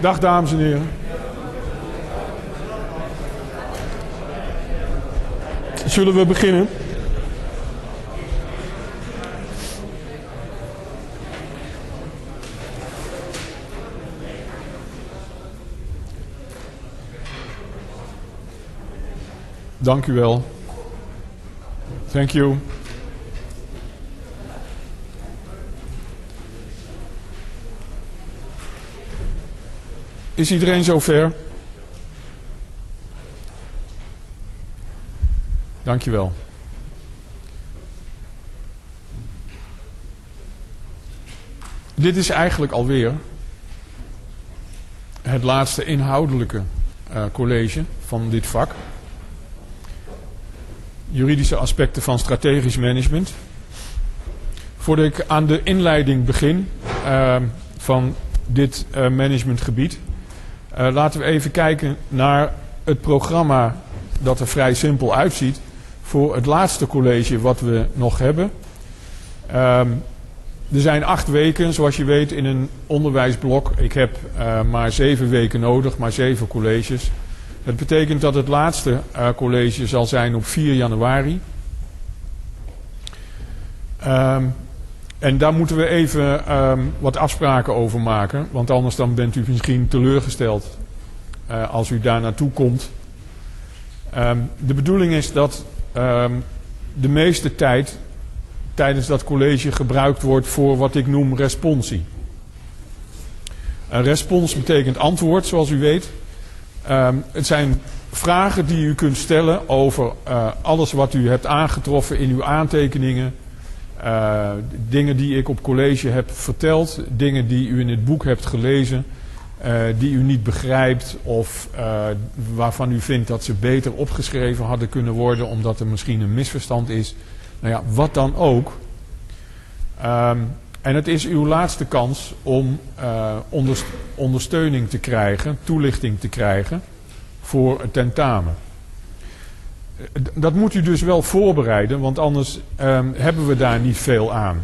Dag dames en heren. Zullen we beginnen? Dank u wel. Thank you. Is iedereen zover? Dankjewel. Dit is eigenlijk alweer het laatste inhoudelijke uh, college van dit vak. Juridische aspecten van strategisch management. Voordat ik aan de inleiding begin uh, van dit uh, managementgebied, uh, laten we even kijken naar het programma dat er vrij simpel uitziet voor het laatste college wat we nog hebben. Um, er zijn acht weken, zoals je weet, in een onderwijsblok. Ik heb uh, maar zeven weken nodig, maar zeven colleges. Dat betekent dat het laatste uh, college zal zijn op 4 januari. Um, en daar moeten we even um, wat afspraken over maken. Want anders dan bent u misschien teleurgesteld uh, als u daar naartoe komt. Um, de bedoeling is dat um, de meeste tijd tijdens dat college gebruikt wordt voor wat ik noem responsie. Een respons betekent antwoord, zoals u weet. het zijn vragen die u kunt stellen over uh, alles wat u hebt aangetroffen in uw aantekeningen uh, dingen die ik op college heb verteld, dingen die u in het boek hebt gelezen, uh, die u niet begrijpt of uh, waarvan u vindt dat ze beter opgeschreven hadden kunnen worden omdat er misschien een misverstand is. Nou ja, wat dan ook. Um, en het is uw laatste kans om onderst ondersteuning te krijgen, toelichting te krijgen voor het tentamen dat moet u dus wel voorbereiden, want anders um, hebben we daar niet veel aan.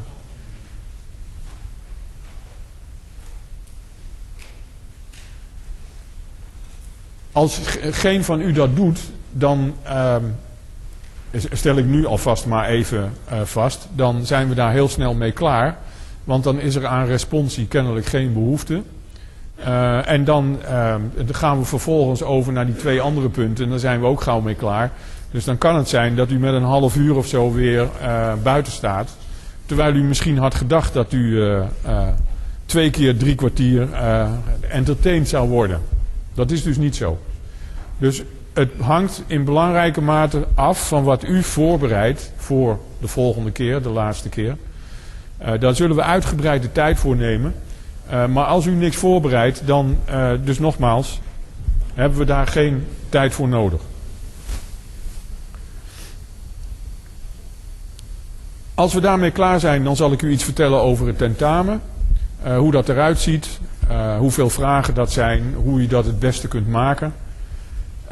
Als geen van u dat doet, dan um, stel ik nu alvast maar even uh, vast, dan zijn we daar heel snel mee klaar. Want dan is er aan responsie kennelijk geen behoefte. Uh, en dan uh, gaan we vervolgens over naar die twee andere punten. En dan zijn we ook gauw mee klaar. Dus dan kan het zijn dat u met een half uur of zo weer uh, buiten staat. Terwijl u misschien had gedacht dat u uh, uh, twee keer drie kwartier entertained zou worden. Dat is dus niet zo. Dus het hangt in belangrijke mate af van wat u voorbereidt voor de volgende keer, de laatste keer. daar zullen we uitgebreid de tijd voor nemen. maar als u niks voorbereidt, dan, dus nogmaals, hebben we daar geen tijd voor nodig. Als we daarmee klaar zijn, dan zal ik u iets vertellen over het tentamen. Uh, hoe dat eruit ziet, uh, hoeveel vragen dat zijn, hoe je dat het beste kunt maken.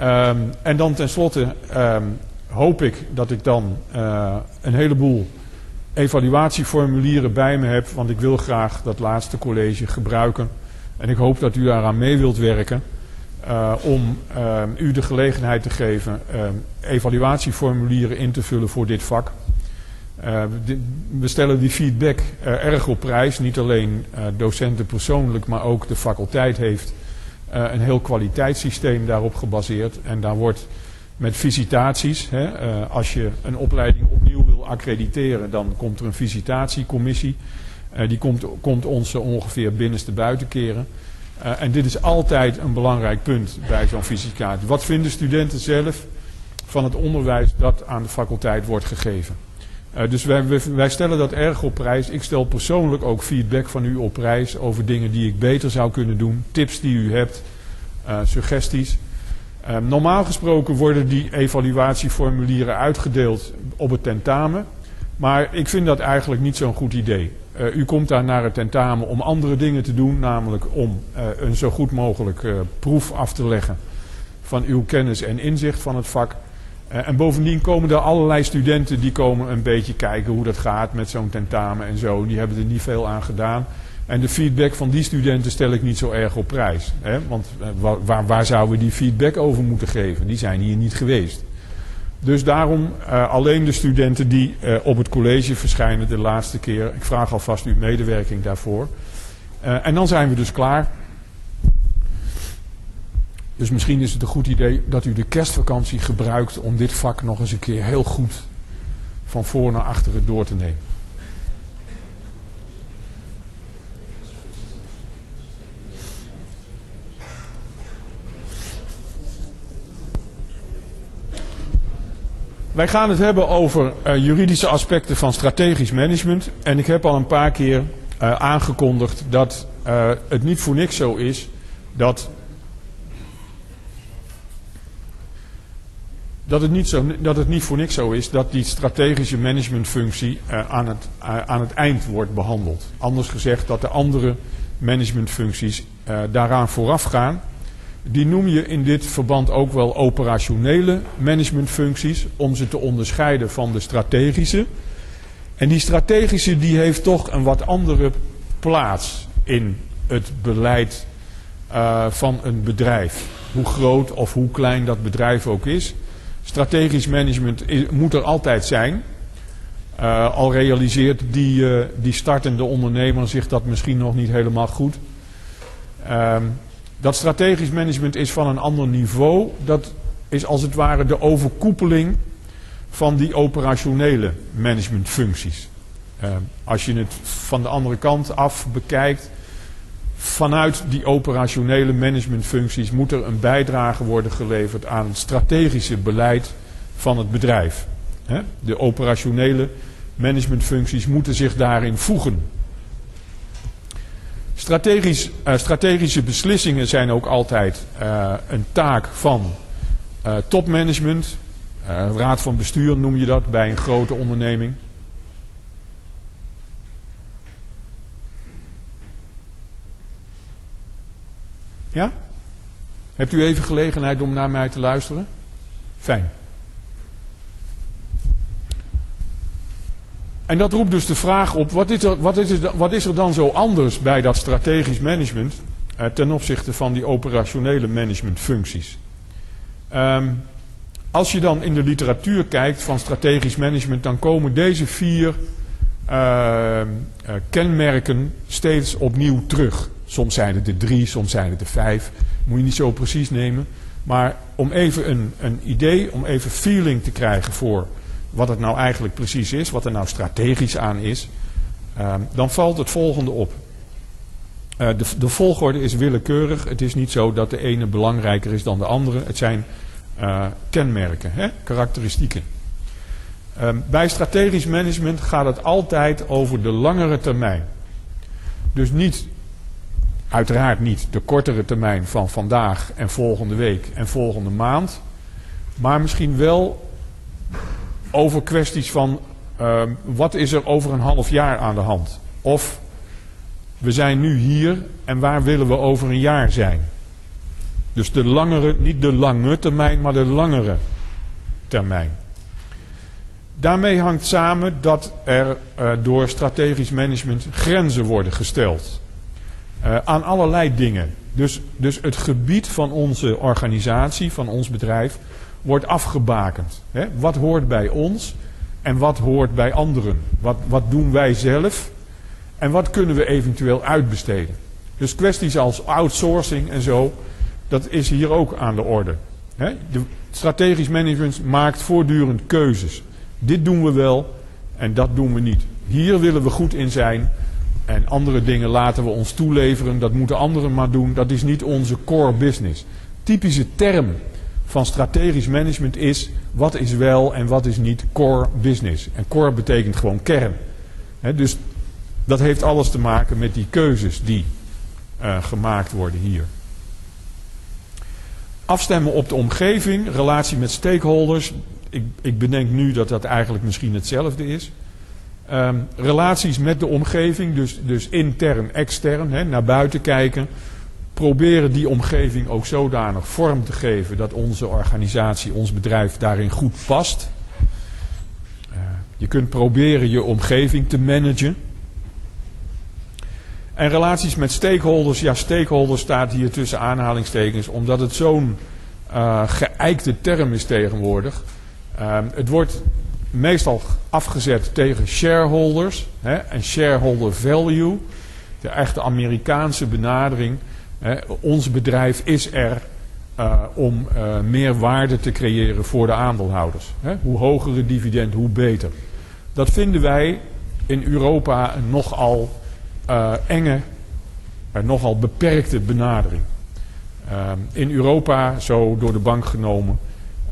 Um, en dan tenslotte um, hoop ik dat ik dan uh, een heleboel evaluatieformulieren bij me heb, want ik wil graag dat laatste college gebruiken. En ik hoop dat u daaraan mee wilt werken om u de gelegenheid te geven evaluatieformulieren in te vullen voor dit vak. Uh, we stellen die feedback uh, erg op prijs. Niet alleen uh, docenten persoonlijk, maar ook de faculteit heeft een heel kwaliteitssysteem daarop gebaseerd. En daar wordt met visitaties, hè, als je een opleiding opnieuw wil accrediteren, dan komt er een visitatiecommissie. die komt, komt ons ongeveer binnenste buiten keren. en dit is altijd een belangrijk punt bij zo'n visitatie. Wat vinden studenten zelf van het onderwijs dat aan de faculteit wordt gegeven? Uh, dus wij, wij, stellen dat erg op prijs. Ik stel persoonlijk ook feedback van u op prijs over dingen die ik beter zou kunnen doen. Tips die u hebt, uh, suggesties. Uh, normaal gesproken worden die evaluatieformulieren uitgedeeld op het tentamen. Maar ik vind dat eigenlijk niet zo'n goed idee. u komt daar naar het tentamen om andere dingen te doen. Namelijk om een zo goed mogelijk proef af te leggen van uw kennis en inzicht van het vak. Uh, en bovendien komen er allerlei studenten die komen een beetje kijken hoe dat gaat met zo'n tentamen en zo. Die hebben er niet veel aan gedaan. En de feedback van die studenten stel ik niet zo erg op prijs. Hè? Want eh, waar, waar zouden we die feedback over moeten geven? Die zijn hier niet geweest. Dus daarom uh, alleen de studenten die op het college verschijnen de laatste keer. Ik vraag alvast uw medewerking daarvoor. En dan zijn we dus klaar. Dus misschien is het een goed idee dat u de kerstvakantie gebruikt om dit vak nog eens een keer heel goed van voor naar achteren door te nemen. Wij gaan het hebben over uh, juridische aspecten van strategisch management. En ik heb al een paar keer uh, aangekondigd dat uh, het niet voor niks zo is dat. Dat het, niet zo, dat het niet voor niks zo is dat die strategische managementfunctie aan, het, aan het eind wordt behandeld. Anders gezegd dat de andere managementfuncties daaraan vooraf gaan. Die noem je in dit verband ook wel operationele managementfuncties, om ze te onderscheiden van de strategische. En die strategische die heeft toch een wat andere plaats in het beleid van een bedrijf. Hoe groot of hoe klein dat bedrijf ook is. Strategisch management moet er altijd zijn. Uh, al realiseert die, uh, die startende ondernemer zich dat misschien nog niet helemaal goed. Um, dat strategisch management is van een ander niveau. Dat is als het ware de overkoepeling van die operationele managementfuncties. Uh, als je het van de andere kant af bekijkt, vanuit die operationele managementfuncties moet er een bijdrage worden geleverd aan het strategische beleid van het bedrijf. De operationele managementfuncties moeten zich daarin voegen. Strategisch, uh, strategische beslissingen zijn ook altijd uh, een taak van uh, topmanagement. raad van bestuur noem je dat bij een grote onderneming. Ja? Hebt u even gelegenheid om naar mij te luisteren? Fijn. En dat roept dus de vraag op, wat is er, wat is er, wat is er dan zo anders bij dat strategisch management eh, ten opzichte van die operationele managementfuncties? Um, als je dan in de literatuur kijkt van strategisch management, dan komen deze vier uh, uh, kenmerken steeds opnieuw terug. Soms zijn het er drie, soms zijn het er vijf. Moet je niet zo precies nemen. Maar om even een, een idee, om even feeling te krijgen voor wat het nou eigenlijk precies is, wat er nou strategisch aan is, uh, dan valt het volgende op. Uh, de, de, volgorde is willekeurig. Het is niet zo dat de ene belangrijker is dan de andere. Het zijn uh, kenmerken, hè? karakteristieken. Ehm, bij strategisch management gaat het altijd over de langere termijn. Dus niet, uiteraard niet de kortere termijn van vandaag en volgende week en volgende maand. Maar misschien wel over kwesties van uh, wat is er over een half jaar aan de hand? Of we zijn nu hier en waar willen we over een jaar zijn? Dus de langere, niet de lange termijn, maar de langere termijn. Daarmee hangt samen dat er uh, door strategisch management grenzen worden gesteld. Uh, aan allerlei dingen. Dus, dus het gebied van onze organisatie, van ons bedrijf, wordt afgebakend. Hè? Wat hoort bij ons en wat hoort bij anderen? Wat, wat doen wij zelf en wat kunnen we eventueel uitbesteden? Dus kwesties als outsourcing en zo, dat is hier ook aan de orde. Hè? De strategisch management maakt voortdurend keuzes. Dit doen we wel en dat doen we niet. Hier willen we goed in zijn en andere dingen laten we ons toeleveren. Dat moeten anderen maar doen. Dat is niet onze core business. Typische term van strategisch management is wat is wel en wat is niet core business. En core betekent gewoon kern. Dus dat heeft alles te maken met die keuzes die uh, gemaakt worden hier. Afstemmen op de omgeving, relatie met stakeholders. Ik, ik bedenk nu dat dat eigenlijk misschien hetzelfde is. Um, relaties met de omgeving, dus, dus intern, extern, he, naar buiten kijken proberen die omgeving ook zodanig vorm te geven dat onze organisatie, ons bedrijf daarin goed past. Uh, je kunt proberen je omgeving te managen. En relaties met stakeholders, ja, stakeholders staat hier tussen aanhalingstekens, omdat het zo'n uh, geëikte term is tegenwoordig. Uh, het wordt meestal afgezet tegen shareholders hè, en shareholder value. De echte Amerikaanse benadering. Hè, ons bedrijf is er uh, om uh, meer waarde te creëren voor de aandeelhouders. Hè. Hoe hoger dividend, hoe beter. Dat vinden wij in Europa een nogal uh, enge, en nogal beperkte benadering. in Europa, zo door de bank genomen,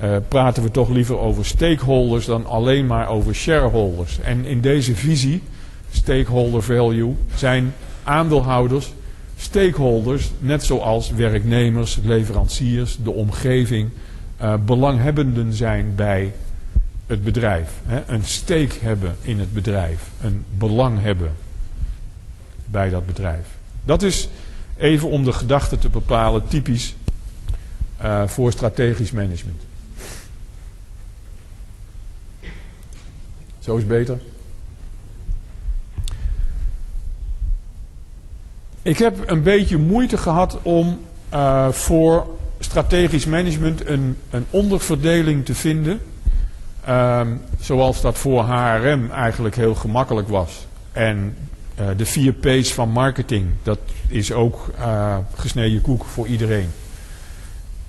uh, praten we toch liever over stakeholders dan alleen maar over shareholders. En in deze visie, stakeholder value, zijn aandeelhouders stakeholders, net zoals werknemers, leveranciers, de omgeving, uh, belanghebbenden zijn bij het bedrijf. Hè? Een stake hebben in het bedrijf, een belang hebben bij dat bedrijf. Dat is even om de gedachte te bepalen, typisch uh, voor strategisch management. Zo is beter. Ik heb een beetje moeite gehad om uh, voor strategisch management een, een onderverdeling te vinden. Uh, zoals dat voor HRM eigenlijk heel gemakkelijk was. En uh, de vier P's van marketing, dat is ook uh, gesneden koek voor iedereen.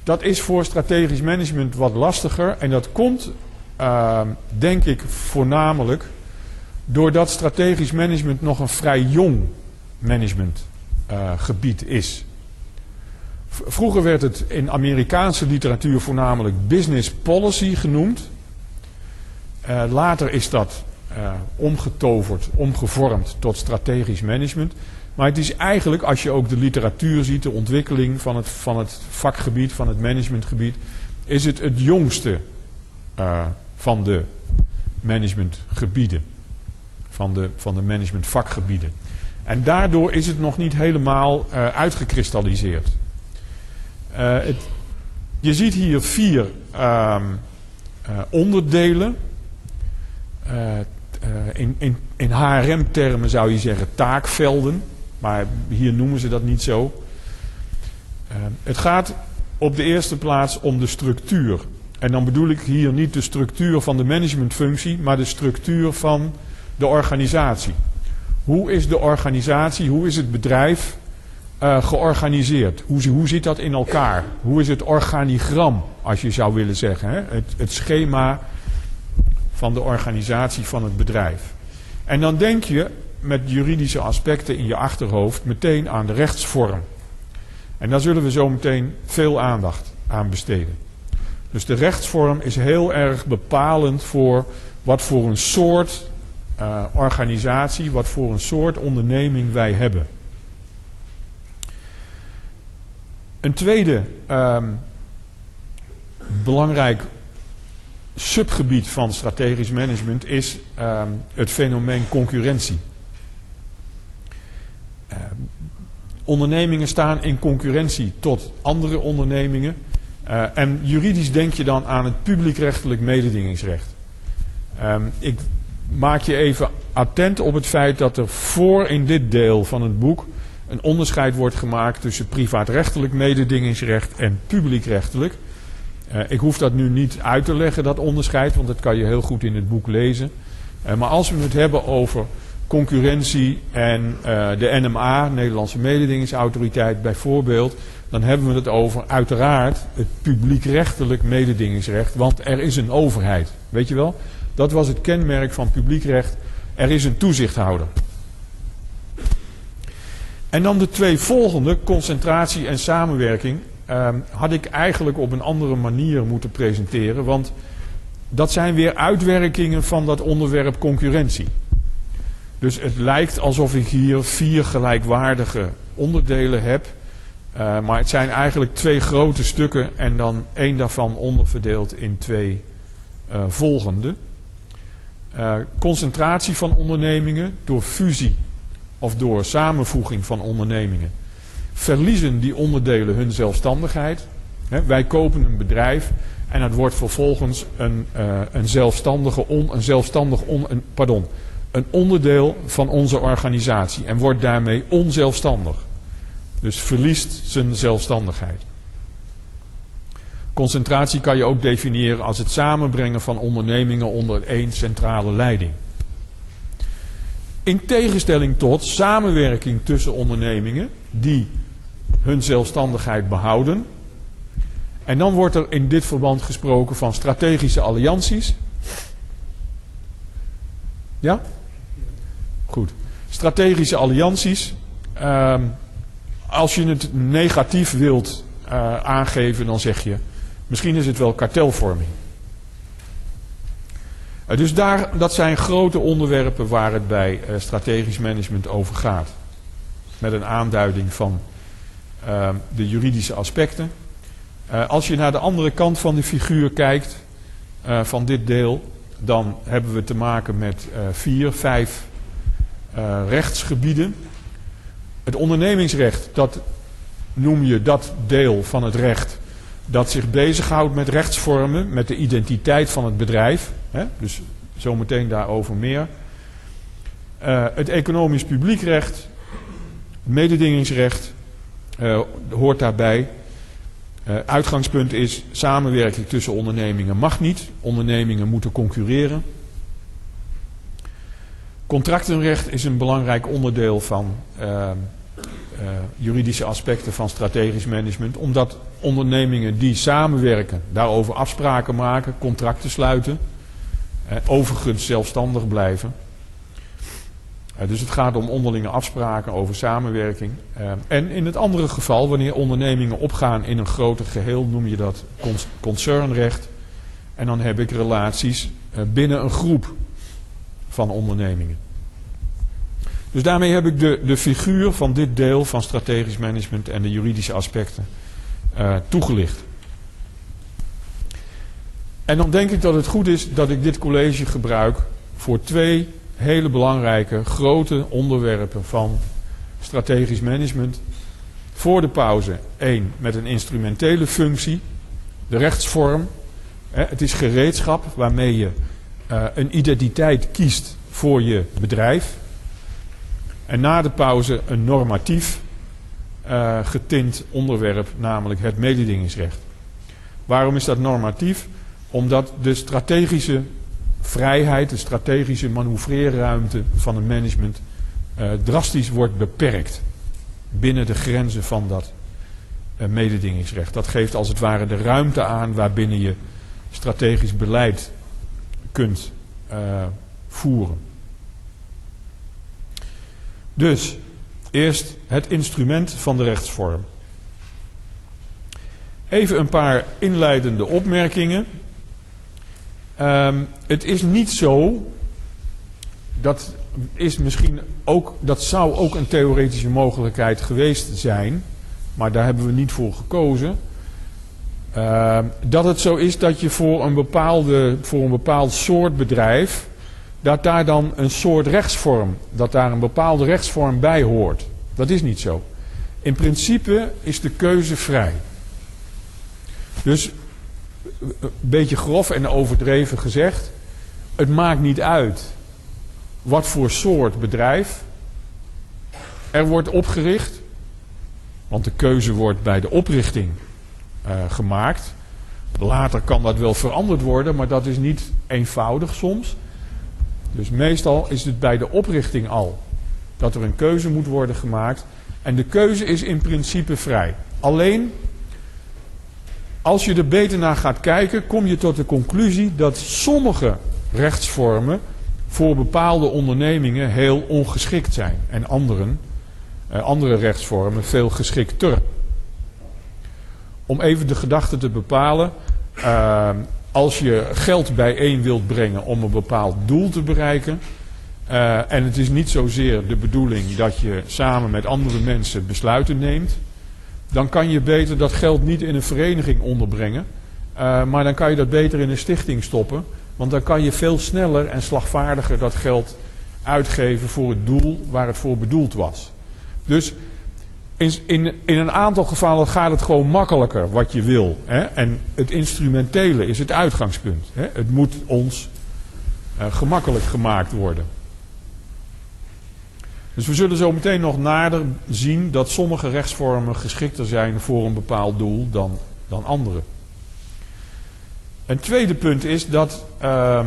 Dat is voor strategisch management wat lastiger en dat komt uh, denk ik voornamelijk doordat strategisch management nog een vrij jong managementgebied uh, is. Vroeger werd het in Amerikaanse literatuur voornamelijk business policy genoemd. Uh, later is dat uh, omgetoverd, omgevormd tot strategisch management. Maar het is eigenlijk, als je ook de literatuur ziet, de ontwikkeling van het, van het vakgebied, van het managementgebied, is het het jongste van de managementgebieden. Van de, van de managementvakgebieden. En daardoor is het nog niet helemaal uh, uitgekristalliseerd. Uh, het, je ziet hier vier uh, onderdelen. in, in, in HRM-termen zou je zeggen taakvelden. Maar hier noemen ze dat niet zo. het gaat op de eerste plaats om de structuur. En dan bedoel ik hier niet de structuur van de managementfunctie, maar de structuur van de organisatie. Hoe is de organisatie, hoe is het bedrijf uh, georganiseerd? Hoe, hoe zit dat in elkaar? Hoe is het organigram, als je zou willen zeggen? Hè? Het, het schema van de organisatie van het bedrijf. En dan denk je met juridische aspecten in je achterhoofd meteen aan de rechtsvorm. En daar zullen we zo meteen veel aandacht aan besteden. Dus de rechtsvorm is heel erg bepalend voor wat voor een soort uh, organisatie, wat voor een soort onderneming wij hebben. Een tweede um, belangrijk subgebied van strategisch management is um, het fenomeen concurrentie. Uh, ondernemingen staan in concurrentie tot andere ondernemingen. Uh, en juridisch denk je dan aan het publiekrechtelijk mededingingsrecht. Um, ik maak je even attent op het feit dat er voor in dit deel van het boek een onderscheid wordt gemaakt tussen privaatrechtelijk mededingingsrecht en publiekrechtelijk. Uh, ik hoef dat nu niet uit te leggen, dat onderscheid, want dat kan je heel goed in het boek lezen. Uh, maar als we het hebben over concurrentie en de NMA, Nederlandse Mededingingsautoriteit bijvoorbeeld, dan hebben we het over uiteraard het publiekrechtelijk mededingingsrecht, want er is een overheid. Weet je wel? Dat was het kenmerk van publiekrecht. Er is een toezichthouder. En dan de twee volgende, concentratie en samenwerking, eh, had ik eigenlijk op een andere manier moeten presenteren, want dat zijn weer uitwerkingen van dat onderwerp concurrentie. Dus het lijkt alsof ik hier vier gelijkwaardige onderdelen heb. Uh, maar het zijn eigenlijk twee grote stukken en dan één daarvan onderverdeeld in twee uh, volgende. Uh, concentratie van ondernemingen door fusie of door samenvoeging van ondernemingen. Verliezen die onderdelen hun zelfstandigheid. He, wij kopen een bedrijf en het wordt vervolgens een, een zelfstandige, on, een zelfstandig on, een, pardon, een onderdeel van onze organisatie en wordt daarmee onzelfstandig. Dus verliest zijn zelfstandigheid. Concentratie kan je ook definiëren als het samenbrengen van ondernemingen onder één centrale leiding. In tegenstelling tot samenwerking tussen ondernemingen die hun zelfstandigheid behouden. En dan wordt er in dit verband gesproken van strategische allianties. Ja? Goed. Strategische allianties. Ehm, als je het negatief wilt uh, aangeven, dan zeg je Misschien is het wel kartelvorming. Eh, dus daar, dat zijn grote onderwerpen waar het bij eh, strategisch management over gaat. Met een aanduiding van ehm, de juridische aspecten. Eh, als je naar de andere kant van de figuur kijkt, van dit deel, dan hebben we te maken met vier, vijf rechtsgebieden. Het ondernemingsrecht, dat noem je dat deel van het recht dat zich bezighoudt met rechtsvormen, met de identiteit van het bedrijf. Hè? Dus zometeen daarover meer. Uh, het economisch publiekrecht, mededingingsrecht uh, hoort daarbij. Uh, uitgangspunt is samenwerking tussen ondernemingen mag niet. Ondernemingen moeten concurreren. Contractenrecht is een belangrijk onderdeel van uh, juridische aspecten van strategisch management. Omdat ondernemingen die samenwerken, daarover afspraken maken, contracten sluiten. Uh, overigens zelfstandig blijven. Dus het gaat om onderlinge afspraken over samenwerking. en in het andere geval, wanneer ondernemingen opgaan in een groter geheel, noem je dat concernrecht. En dan heb ik relaties binnen een groep van ondernemingen. Dus daarmee heb ik de, de figuur van dit deel van strategisch management en de juridische aspecten uh, toegelicht. En dan denk ik dat het goed is dat ik dit college gebruik voor twee hele belangrijke grote onderwerpen van strategisch management. Voor de pauze één met een instrumentele functie, de rechtsvorm. Het is gereedschap waarmee je uh, een identiteit kiest voor je bedrijf. En na de pauze een normatief uh, getint onderwerp, namelijk het mededingingsrecht. Waarom is dat normatief? Omdat de strategische vrijheid, de strategische manoeuvreerruimte van een management uh, drastisch wordt beperkt binnen de grenzen van dat mededingingsrecht. Dat geeft als het ware de ruimte aan waarbinnen je strategisch beleid kunt voeren. Dus eerst het instrument van de rechtsvorm. Even een paar inleidende opmerkingen. Um, het is niet zo, dat is misschien ook, dat zou ook een theoretische mogelijkheid geweest zijn, maar daar hebben we niet voor gekozen. Uh, dat het zo is dat je voor een, bepaalde, voor een bepaald soort bedrijf dat daar dan een soort rechtsvorm, dat daar een bepaalde rechtsvorm bij hoort. Dat is niet zo. In principe is de keuze vrij. Dus een beetje grof en overdreven gezegd, het maakt niet uit wat voor soort bedrijf er wordt opgericht, want de keuze wordt bij de oprichting gemaakt. Later kan dat wel veranderd worden, maar dat is niet eenvoudig soms. Dus meestal is het bij de oprichting al dat er een keuze moet worden gemaakt. En de keuze is in principe vrij. Alleen als je er beter naar gaat kijken, kom je tot de conclusie dat sommige rechtsvormen voor bepaalde ondernemingen heel ongeschikt zijn. En anderen, eh, andere rechtsvormen veel geschikter. Om even de gedachte te bepalen. Uh, als je geld bijeen wilt brengen om een bepaald doel te bereiken. Uh, en het is niet zozeer de bedoeling dat je samen met andere mensen besluiten neemt. Dan kan je beter dat geld niet in een vereniging onderbrengen. Uh, maar dan kan je dat beter in een stichting stoppen. Want dan kan je veel sneller en slagvaardiger dat geld uitgeven voor het doel waar het voor bedoeld was. Dus in, in, in een aantal gevallen gaat het gewoon makkelijker wat je wil. Hè? En het instrumentele is het uitgangspunt. Hè? Het moet ons uh, gemakkelijk gemaakt worden. Dus we zullen zo meteen nog nader zien dat sommige rechtsvormen geschikter zijn voor een bepaald doel dan, dan andere. Een tweede punt is dat, uh,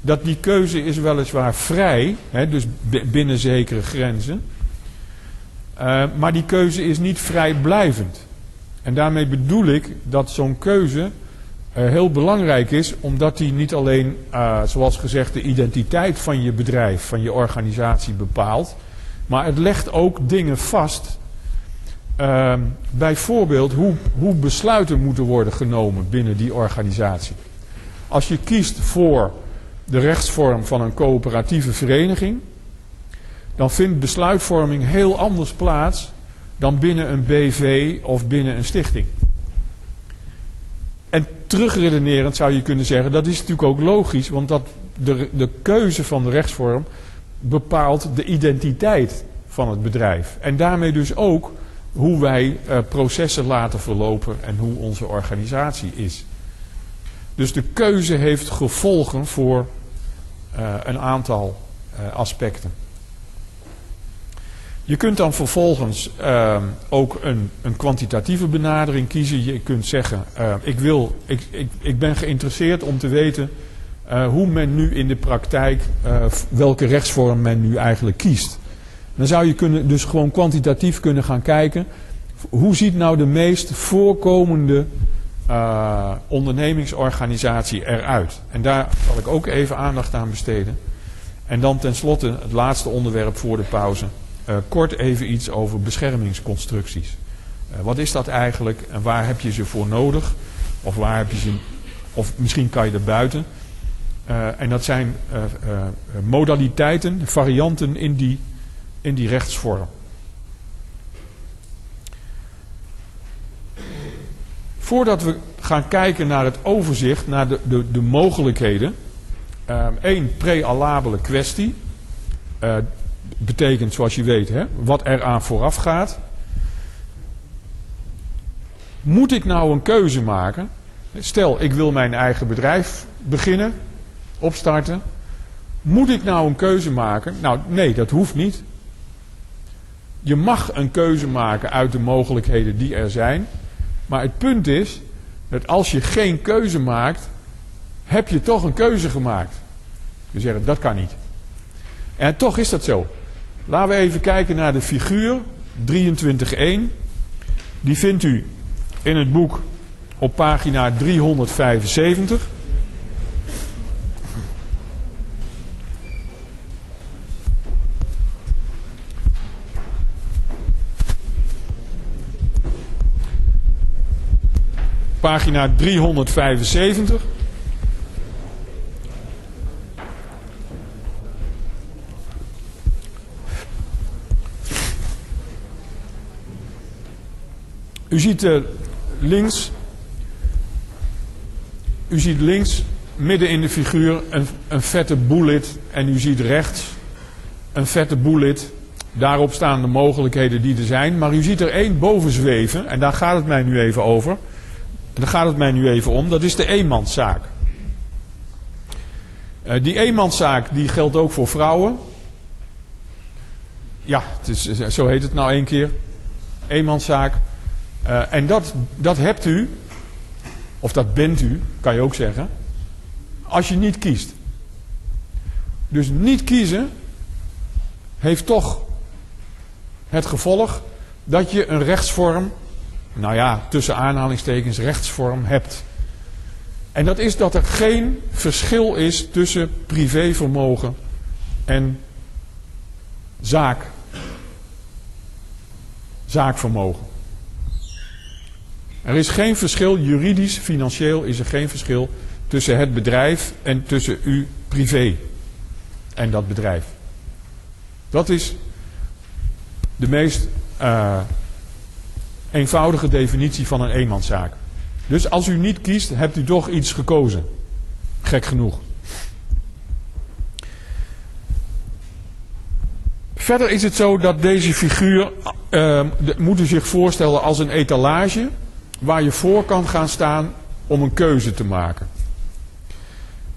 dat die keuze is weliswaar vrij, hè, dus binnen zekere grenzen. Uh, maar die keuze is niet vrijblijvend. En daarmee bedoel ik dat zo'n keuze uh, heel belangrijk is, omdat die niet alleen, uh, zoals gezegd, de identiteit van je bedrijf, van je organisatie bepaalt, maar het legt ook dingen vast. Ehm, bijvoorbeeld hoe, hoe besluiten moeten worden genomen binnen die organisatie. Als je kiest voor de rechtsvorm van een coöperatieve vereniging, dan vindt besluitvorming heel anders plaats dan binnen een BV of binnen een stichting. En terugredenerend zou je kunnen zeggen, dat is natuurlijk ook logisch, want dat de, de keuze van de rechtsvorm bepaalt de identiteit van het bedrijf. En daarmee dus ook hoe wij uh, processen laten verlopen en hoe onze organisatie is. Dus de keuze heeft gevolgen voor uh, een aantal uh, aspecten. Je kunt dan vervolgens uh, ook een, een, kwantitatieve benadering kiezen. Je kunt zeggen, uh, ik, wil, ik, ik, ik, ben geïnteresseerd om te weten uh, hoe men nu in de praktijk, welke rechtsvorm men nu eigenlijk kiest. Dan zou je kunnen, dus gewoon kwantitatief kunnen gaan kijken, hoe ziet nou de meest voorkomende ondernemingsorganisatie eruit? En daar zal ik ook even aandacht aan besteden. En dan tenslotte het laatste onderwerp voor de pauze. Uh, kort even iets over beschermingsconstructies. Uh, wat is dat eigenlijk en waar heb je ze voor nodig? Of waar heb je ze, of misschien kan je er buiten. Uh, en dat zijn modaliteiten, varianten in die, in die rechtsvorm. Voordat we gaan kijken naar het overzicht, naar de, de, de mogelijkheden. één prealabele kwestie betekent, zoals je weet, hè, wat er aan vooraf gaat. Moet ik nou een keuze maken? Stel, ik wil mijn eigen bedrijf beginnen, opstarten. Moet ik nou een keuze maken? Nou, nee, dat hoeft niet. Je mag een keuze maken uit de mogelijkheden die er zijn. Maar het punt is dat als je geen keuze maakt, heb je toch een keuze gemaakt. Je zegt, dat kan niet. En toch is dat zo. Laten we even kijken naar de figuur 23.1. Die vindt u in het boek op pagina 375. Pagina 375. U ziet uh, links, u ziet links midden in de figuur een, een vette bullet en u ziet rechts een vette bullet. Daarop staan de mogelijkheden die er zijn, maar u ziet er één boven zweven en daar gaat het mij nu even over. Daar gaat het mij nu even om, dat is de eenmanszaak. Uh, die eenmanszaak die geldt ook voor vrouwen. Ja, zo heet het nou één keer. Eenmanszaak. Uh, en dat, dat hebt u, of dat bent u, kan je ook zeggen, als je niet kiest. Dus niet kiezen heeft toch het gevolg dat je een rechtsvorm, nou ja, tussen aanhalingstekens rechtsvorm hebt. En dat is dat er geen verschil is tussen privévermogen en zaak. Zaakvermogen. Er is geen verschil, juridisch, financieel is er geen verschil tussen het bedrijf en tussen u privé en dat bedrijf. Dat is de meest uh, eenvoudige definitie van een eenmanszaak. Dus als u niet kiest, hebt u toch iets gekozen. Gek genoeg. Verder is het zo dat deze figuur, uh, moet u zich voorstellen als een etalage waar je voor kan gaan staan om een keuze te maken.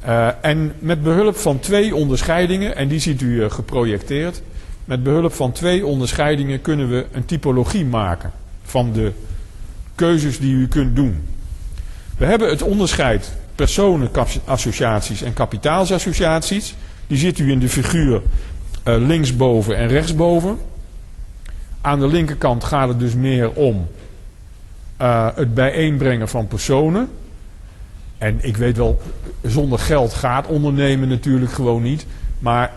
Uh, en met behulp van twee onderscheidingen, en die ziet u uh, geprojecteerd, Met behulp van twee onderscheidingen kunnen we een typologie maken van de keuzes die u kunt doen. We hebben het onderscheid personenassociaties en kapitaalsassociaties. Die ziet u in de figuur uh, linksboven en rechtsboven. Aan de linkerkant gaat het dus meer om uh, het bijeenbrengen van personen. En ik weet wel, zonder geld gaat ondernemen natuurlijk gewoon niet. Maar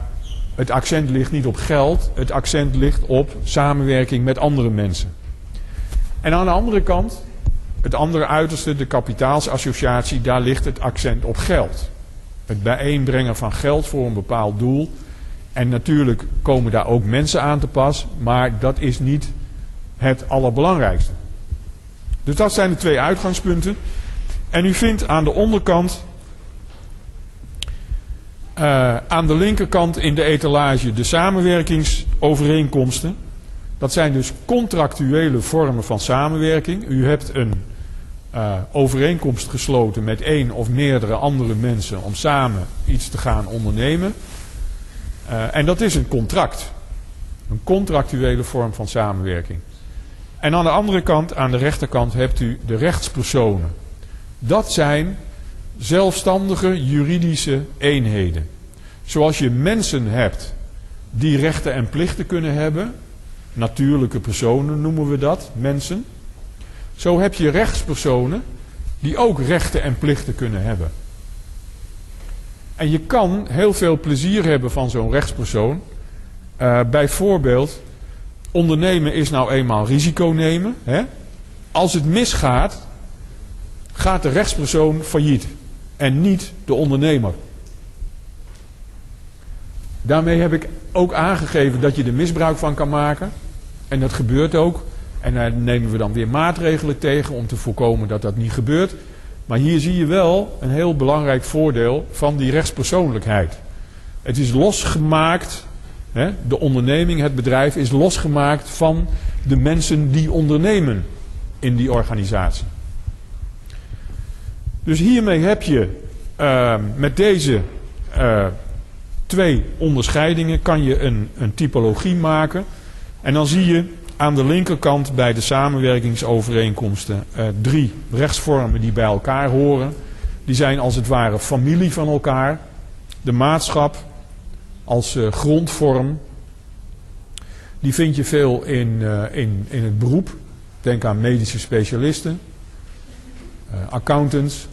het accent ligt niet op geld, het accent ligt op samenwerking met andere mensen. En aan de andere kant, het andere uiterste, de kapitaalsassociatie, daar ligt het accent op geld. Het bijeenbrengen van geld voor een bepaald doel. En natuurlijk komen daar ook mensen aan te pas, maar dat is niet het allerbelangrijkste. Dus dat zijn de twee uitgangspunten. En u vindt aan de onderkant, uh, aan de linkerkant in de etalage de samenwerkingsovereenkomsten. Dat zijn dus contractuele vormen van samenwerking. U hebt een uh, overeenkomst gesloten met één of meerdere andere mensen om samen iets te gaan ondernemen. Uh, en dat is een contract. Een contractuele vorm van samenwerking. En aan de andere kant, aan de rechterkant, hebt u de rechtspersonen. Dat zijn zelfstandige juridische eenheden. Zoals je mensen hebt die rechten en plichten kunnen hebben, natuurlijke personen noemen we dat, mensen. Zo heb je rechtspersonen die ook rechten en plichten kunnen hebben. En je kan heel veel plezier hebben van zo'n rechtspersoon. Uh, bijvoorbeeld, ondernemen is nou eenmaal risico nemen. Hè? Als het misgaat, gaat de rechtspersoon failliet en niet de ondernemer. Daarmee heb ik ook aangegeven dat je er misbruik van kan maken. En dat gebeurt ook. En daar nemen we dan weer maatregelen tegen om te voorkomen dat dat niet gebeurt. Maar hier zie je wel een heel belangrijk voordeel van die rechtspersoonlijkheid. Het is losgemaakt, de onderneming, het bedrijf is losgemaakt van de mensen die ondernemen in die organisatie. Dus hiermee heb je uh, met deze uh, twee onderscheidingen kan je een, een typologie maken. En dan zie je aan de linkerkant bij de samenwerkingsovereenkomsten uh, drie rechtsvormen die bij elkaar horen. Die zijn als het ware familie van elkaar. De maatschap als uh, grondvorm. Die vind je veel in, uh, in, in het beroep. Denk aan medische specialisten, accountants.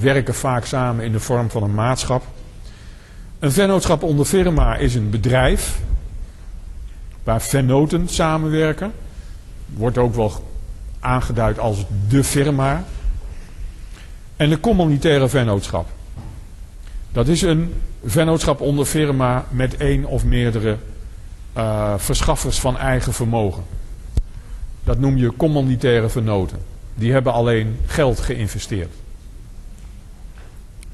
werken vaak samen in de vorm van een maatschap. Een vennootschap onder firma is een bedrijf waar vennoten samenwerken. Wordt ook wel aangeduid als de firma. En de communitaire vennootschap. Dat is een vennootschap onder firma met één of meerdere uh, verschaffers van eigen vermogen. Dat noem je commanditaire vennoten. Die hebben alleen geld geïnvesteerd.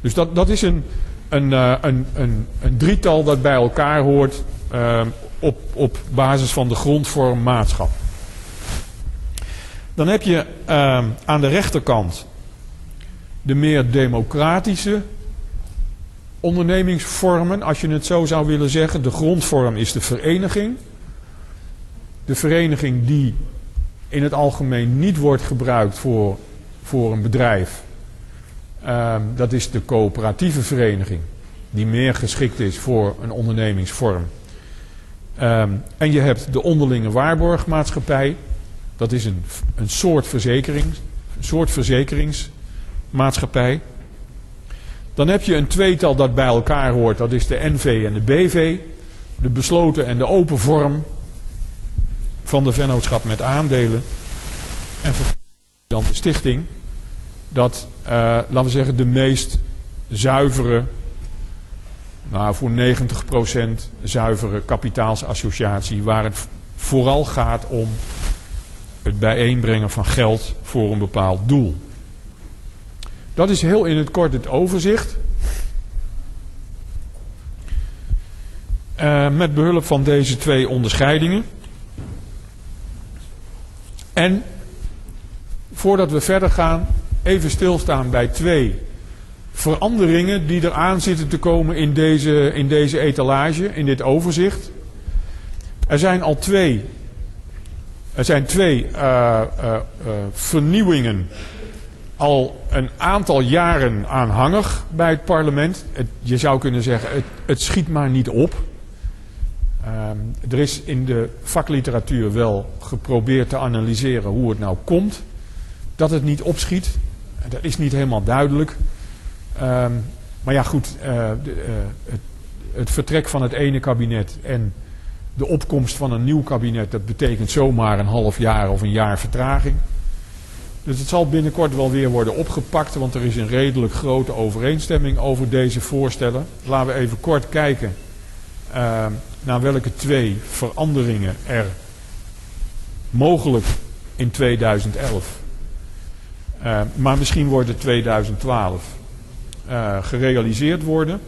Dus dat, dat is een, een, uh, een, een, een drietal dat bij elkaar hoort uh, op, op basis van de grondvorm maatschap. Dan heb je aan de rechterkant de meer democratische ondernemingsvormen, als je het zo zou willen zeggen. De grondvorm is de vereniging. De vereniging die in het algemeen niet wordt gebruikt voor, voor een bedrijf. Uh, dat is de coöperatieve vereniging, die meer geschikt is voor een ondernemingsvorm. Um, en je hebt de onderlinge waarborgmaatschappij. Dat is een, een soort verzekering, een soort verzekeringsmaatschappij. Dan heb je een tweetal dat bij elkaar hoort. Dat is de NV en de BV. De besloten en de open vorm van de vennootschap met aandelen. En dan de stichting. Dat, uh, laten we zeggen, de meest zuivere nou, voor 90% zuivere kapitaalsassociatie, waar het vooral gaat om het bijeenbrengen van geld voor een bepaald doel. Dat is heel in het kort het overzicht. Uh, met behulp van deze twee onderscheidingen. En voordat we verder gaan, even stilstaan bij twee veranderingen die eraan zitten te komen in deze, in deze etalage, in dit overzicht. Er zijn al twee, er zijn twee uh, vernieuwingen al een aantal jaren aanhangig bij het parlement. Je zou kunnen zeggen, het, het schiet maar niet op. Um, er is in de vakliteratuur wel geprobeerd te analyseren hoe het nou komt dat het niet opschiet. Dat is niet helemaal duidelijk. Um, maar ja, goed, de, uh, het, het, vertrek van het ene kabinet en de opkomst van een nieuw kabinet, dat betekent zomaar een half jaar of een jaar vertraging. Dus het zal binnenkort wel weer worden opgepakt, want er is een redelijk grote overeenstemming over deze voorstellen. Laten we even kort kijken uh, naar welke twee veranderingen er mogelijk in 2011, uh, maar misschien wordt het 2012, uh, gerealiseerd worden.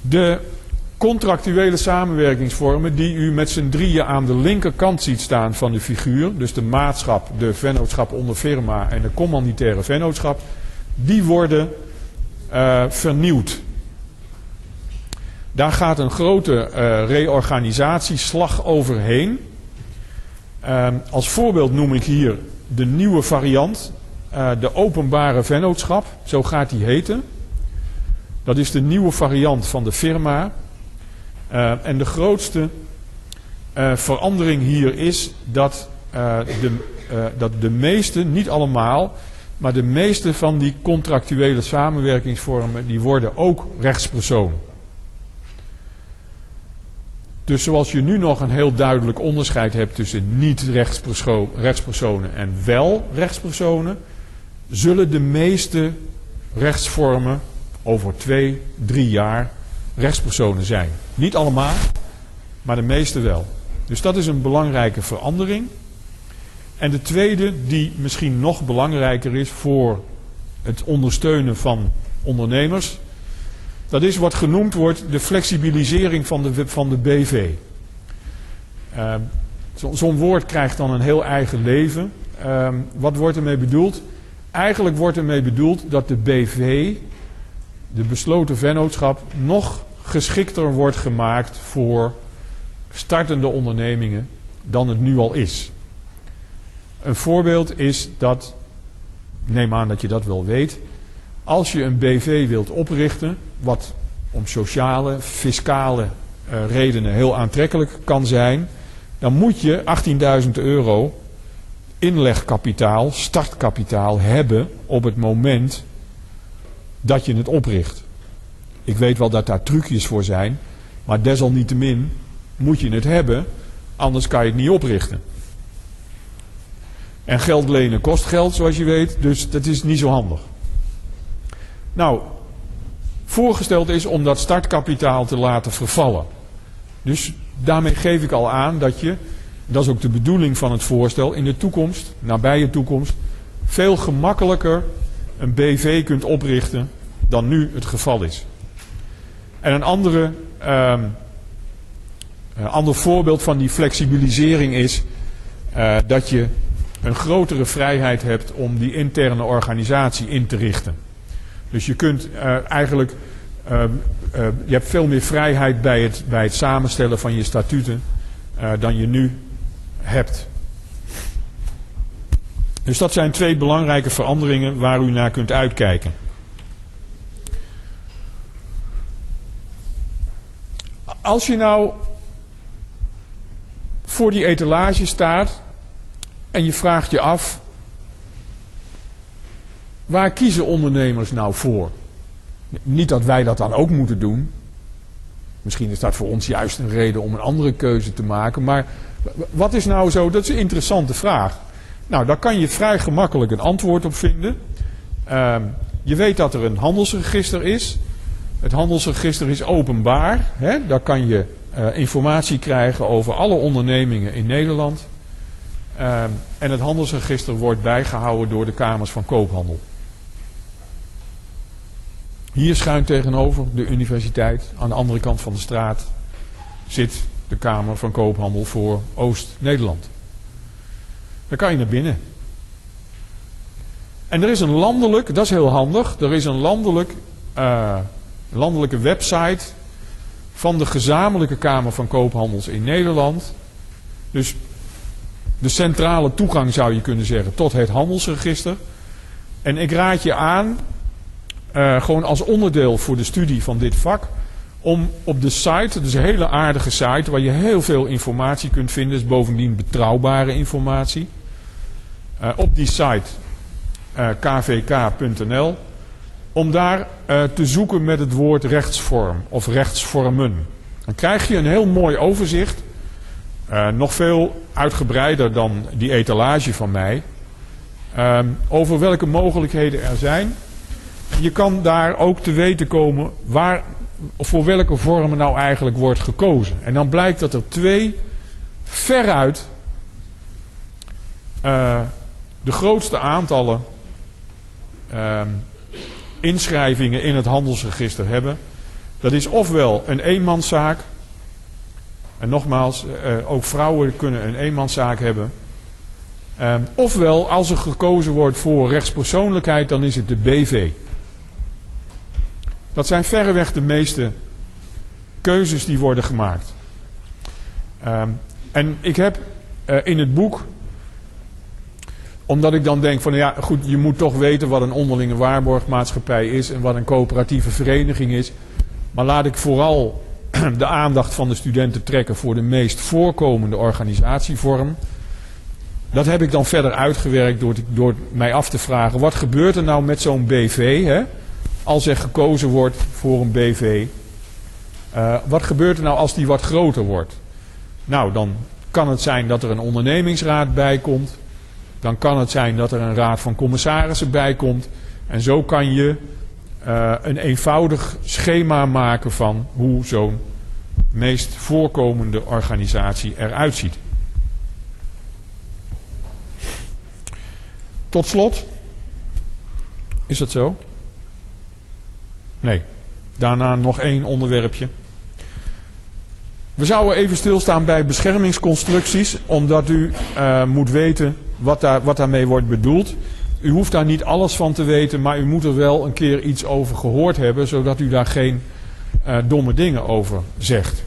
De contractuele samenwerkingsvormen die u met z'n drieën aan de linkerkant ziet staan van de figuur, dus de maatschap, de vennootschap onder firma en de commanditaire vennootschap, die worden uh, vernieuwd. Daar gaat een grote uh, reorganisatieslag overheen. Uh, als voorbeeld noem ik hier de nieuwe variant, uh, de openbare vennootschap, zo gaat die heten. Dat is de nieuwe variant van de firma. Uh, en de grootste uh, verandering hier is dat, uh, de, dat de meeste, niet allemaal, maar de meeste van die contractuele samenwerkingsvormen, die worden ook rechtspersoon. Dus zoals je nu nog een heel duidelijk onderscheid hebt tussen niet-rechtspersonen en wel rechtspersonen, zullen de meeste rechtsvormen over twee, drie jaar rechtspersonen zijn. Niet allemaal, maar de meeste wel. Dus dat is een belangrijke verandering. En de tweede, die misschien nog belangrijker is voor het ondersteunen van ondernemers, dat is wat genoemd wordt de flexibilisering van de, van de BV. Uh, Zo'n zo woord krijgt dan een heel eigen leven. Uh, wat wordt ermee bedoeld? Eigenlijk wordt ermee bedoeld dat de BV, de besloten vennootschap, nog geschikter wordt gemaakt voor startende ondernemingen dan het nu al is. Een voorbeeld is dat, neem aan dat je dat wel weet, als je een BV wilt oprichten, wat om sociale, fiscale uh, redenen heel aantrekkelijk kan zijn, dan moet je 18.000 euro inlegkapitaal, startkapitaal hebben op het moment dat je het opricht. Ik weet wel dat daar trucjes voor zijn, maar desalniettemin moet je het hebben, anders kan je het niet oprichten. En geld lenen kost geld, zoals je weet, dus dat is niet zo handig. Nou, voorgesteld is om dat startkapitaal te laten vervallen. Dus daarmee geef ik al aan dat je, dat is ook de bedoeling van het voorstel, in de toekomst, nabije toekomst, veel gemakkelijker een BV kunt oprichten dan nu het geval is. En een andere, een ander voorbeeld van die flexibilisering is uh, dat je een grotere vrijheid hebt om die interne organisatie in te richten. Dus je kunt uh, eigenlijk, uh, je hebt veel meer vrijheid bij het, bij het samenstellen van je statuten dan je nu hebt. Dus dat zijn twee belangrijke veranderingen waar u naar kunt uitkijken. Als je nou voor die etalage staat en je vraagt je af, waar kiezen ondernemers nou voor? Niet dat wij dat dan ook moeten doen. Misschien is dat voor ons juist een reden om een andere keuze te maken. Maar wat is nou zo? Dat is een interessante vraag. Nou, daar kan je vrij gemakkelijk een antwoord op vinden. Uh, je weet dat er een handelsregister is. Het handelsregister is openbaar. Hè? Daar kan je uh, informatie krijgen over alle ondernemingen in Nederland. Uh, en het handelsregister wordt bijgehouden door de Kamers van Koophandel. Hier schuin tegenover de universiteit, aan de andere kant van de straat, zit de Kamer van Koophandel voor Oost-Nederland. Daar kan je naar binnen. En er is een landelijk, dat is heel handig, er is een landelijk uh, landelijke website van de gezamenlijke Kamer van Koophandels in Nederland. Dus de centrale toegang zou je kunnen zeggen tot het handelsregister. En ik raad je aan, uh, gewoon als onderdeel voor de studie van dit vak, om op de site, dus een hele aardige site waar je heel veel informatie kunt vinden, is bovendien betrouwbare informatie. Uh, op die site uh, kvk.nl om daar uh, te zoeken met het woord rechtsvorm of rechtsvormen. Dan krijg je een heel mooi overzicht, nog veel uitgebreider dan die etalage van mij, uh, over welke mogelijkheden er zijn. Je kan daar ook te weten komen waar, voor welke vormen nou eigenlijk wordt gekozen. En dan blijkt dat er twee veruit uh, de grootste aantallen inschrijvingen in het handelsregister hebben. Dat is ofwel een eenmanszaak. En nogmaals, uh, ook vrouwen kunnen een eenmanszaak hebben. Uh, ofwel, als er gekozen wordt voor rechtspersoonlijkheid, dan is het de BV. Dat zijn verreweg de meeste keuzes die worden gemaakt. Uh, en ik heb uh, in het boek omdat ik dan denk van ja, goed, je moet toch weten wat een onderlinge waarborgmaatschappij is en wat een coöperatieve vereniging is. Maar laat ik vooral de aandacht van de studenten trekken voor de meest voorkomende organisatievorm. Dat heb ik dan verder uitgewerkt door, door mij af te vragen: wat gebeurt er nou met zo'n BV? Hè? Als er gekozen wordt voor een BV. Uh, wat gebeurt er nou als die wat groter wordt? Nou, dan kan het zijn dat er een ondernemingsraad bij komt. Dan kan het zijn dat er een raad van commissarissen bij komt. En zo kan je uh, een eenvoudig schema maken van hoe zo'n meest voorkomende organisatie eruit ziet. Tot slot. Is dat zo? Nee. Daarna nog één onderwerpje. We zouden even stilstaan bij beschermingsconstructies, omdat u uh, moet weten wat, daar, wat daarmee wordt bedoeld. U hoeft daar niet alles van te weten, maar u moet er wel een keer iets over gehoord hebben, zodat u daar geen uh, domme dingen over zegt.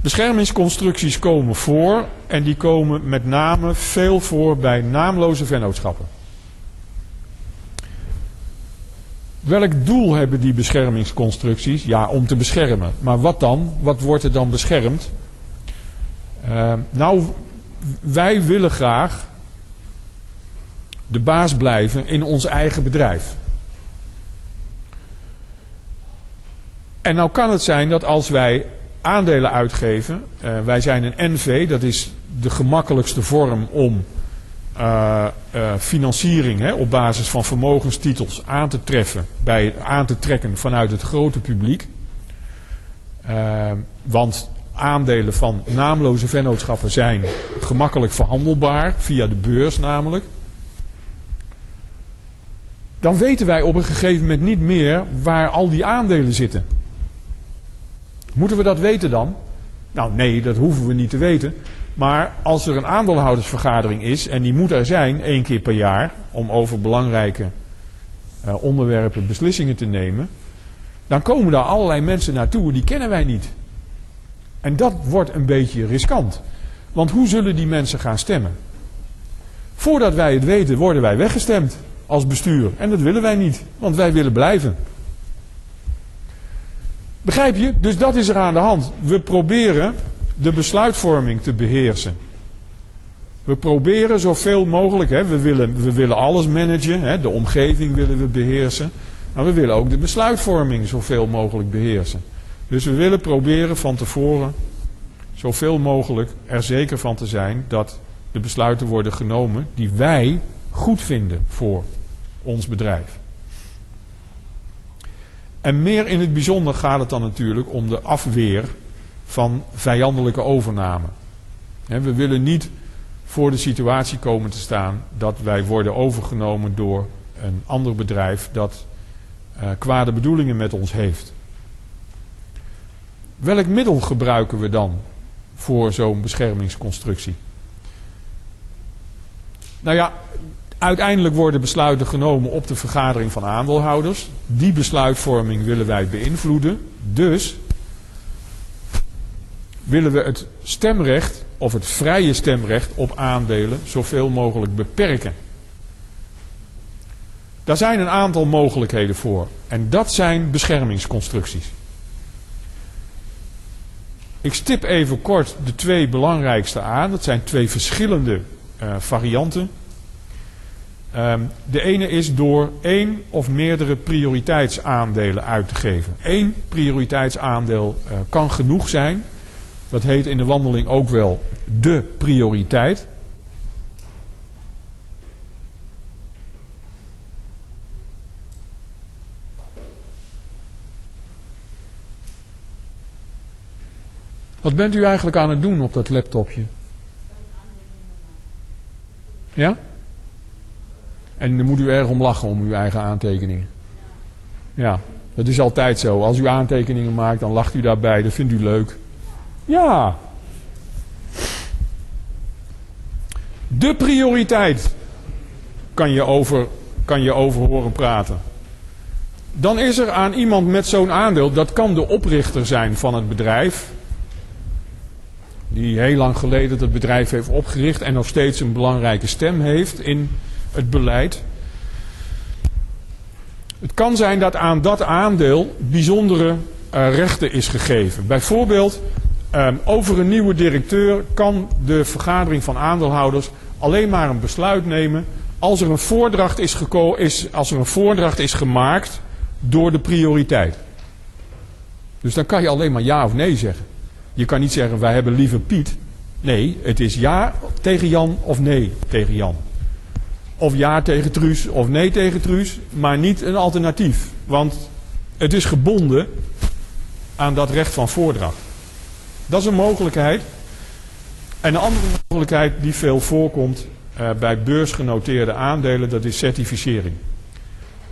Beschermingsconstructies komen voor en die komen met name veel voor bij naamloze vennootschappen. Welk doel hebben die beschermingsconstructies? Ja, om te beschermen. Maar wat dan? Wat wordt er dan beschermd? Uh, nou, wij willen graag de baas blijven in ons eigen bedrijf. En nou kan het zijn dat als wij aandelen uitgeven, uh, wij zijn een NV, dat is de gemakkelijkste vorm om uh, uh, financiering hè, op basis van vermogenstitels aan te treffen, bij, aan te trekken vanuit het grote publiek. want aandelen van naamloze vennootschappen zijn gemakkelijk verhandelbaar, via de beurs namelijk. Dan weten wij op een gegeven moment niet meer waar al die aandelen zitten. Moeten we dat weten dan? Nou nee, dat hoeven we niet te weten. Maar als er een aandeelhoudersvergadering is, en die moet er zijn één keer per jaar, om over belangrijke uh, onderwerpen beslissingen te nemen, dan komen daar allerlei mensen naartoe, die kennen wij niet. En dat wordt een beetje riskant. Want hoe zullen die mensen gaan stemmen? Voordat wij het weten, worden wij weggestemd als bestuur. En dat willen wij niet, want wij willen blijven. Begrijp je? Dus dat is er aan de hand. We proberen de besluitvorming te beheersen. We proberen zoveel mogelijk, hè, we, willen, we willen alles managen, hè, de omgeving willen we beheersen. Maar we willen ook de besluitvorming zoveel mogelijk beheersen. Dus we willen proberen van tevoren zoveel mogelijk er zeker van te zijn dat de besluiten worden genomen die wij goed vinden voor ons bedrijf. En meer in het bijzonder gaat het dan natuurlijk om de afweer van vijandelijke overname. We willen niet voor de situatie komen te staan dat wij worden overgenomen door een ander bedrijf dat uh, kwade bedoelingen met ons heeft. Welk middel gebruiken we dan voor zo'n beschermingsconstructie? Nou ja, Uiteindelijk worden besluiten genomen op de vergadering van aandeelhouders. Die besluitvorming willen wij beïnvloeden. Dus willen we het stemrecht of het vrije stemrecht op aandelen zoveel mogelijk beperken. Daar zijn een aantal mogelijkheden voor. En dat zijn beschermingsconstructies. Ik stip even kort de twee belangrijkste aan. Dat zijn twee verschillende uh, varianten. Um, de ene is door één of meerdere prioriteitsaandelen uit te geven. Eén prioriteitsaandeel uh, kan genoeg zijn. Dat heet in de wandeling ook wel de prioriteit. Wat bent u eigenlijk aan het doen op dat laptopje? Ja? En dan moet u erg om lachen om uw eigen aantekeningen. Ja, dat is altijd zo. Als u aantekeningen maakt, dan lacht u daarbij. Dat vindt u leuk. Ja. De prioriteit kan je over, kan je over horen praten. Dan is er aan iemand met zo'n aandeel, dat kan de oprichter zijn van het bedrijf, die heel lang geleden het bedrijf heeft opgericht en nog steeds een belangrijke stem heeft in het beleid. Het kan zijn dat aan dat aandeel bijzondere uh, rechten is gegeven. Bijvoorbeeld um, over een nieuwe directeur kan de vergadering van aandeelhouders alleen maar een besluit nemen als er een voordracht is, is, als er een voordracht is gemaakt door de prioriteit. Dus dan kan je alleen maar ja of nee zeggen. Je kan niet zeggen wij hebben liever Piet. Nee, het is ja tegen Jan of nee tegen Jan. Of ja tegen Truus of nee tegen Truus, maar niet een alternatief. Want het is gebonden aan dat recht van voordracht. Dat is een mogelijkheid. En een andere mogelijkheid die veel voorkomt uh, bij beursgenoteerde aandelen, dat is certificering.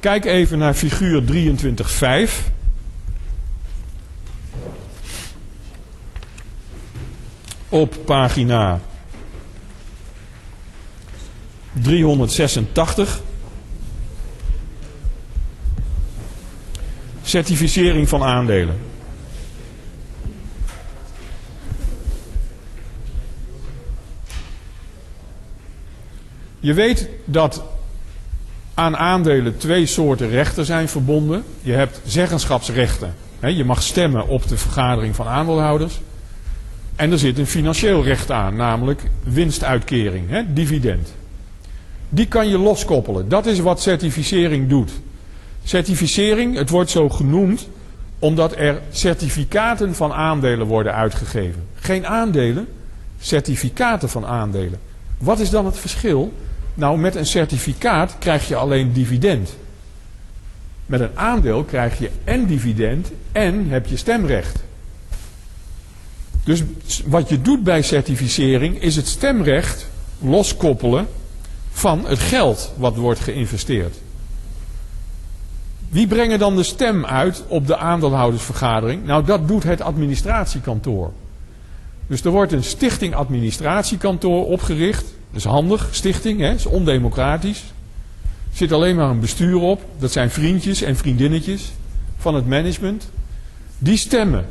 Kijk even naar figuur 23.5. Op pagina 386. Certificering van aandelen. Je weet dat aan aandelen twee soorten rechten zijn verbonden. Je hebt zeggenschapsrechten. je mag stemmen op de vergadering van aandeelhouders. En er zit een financieel recht aan, namelijk winstuitkering, dividend. Die kan je loskoppelen. Dat is wat certificering doet. Certificering, het wordt zo genoemd omdat er certificaten van aandelen worden uitgegeven. Geen aandelen, certificaten van aandelen. Wat is dan het verschil? Nou, met een certificaat krijg je alleen dividend. Met een aandeel krijg je en dividend en heb je stemrecht. Dus wat je doet bij certificering is het stemrecht loskoppelen van het geld wat wordt geïnvesteerd. Wie brengen dan de stem uit op de aandeelhoudersvergadering? Nou, dat doet het administratiekantoor. Dus er wordt een stichting administratiekantoor opgericht. Dat is handig, stichting, hè, is ondemocratisch. Er zit alleen maar een bestuur op. Dat zijn vriendjes en vriendinnetjes van het management. Die stemmen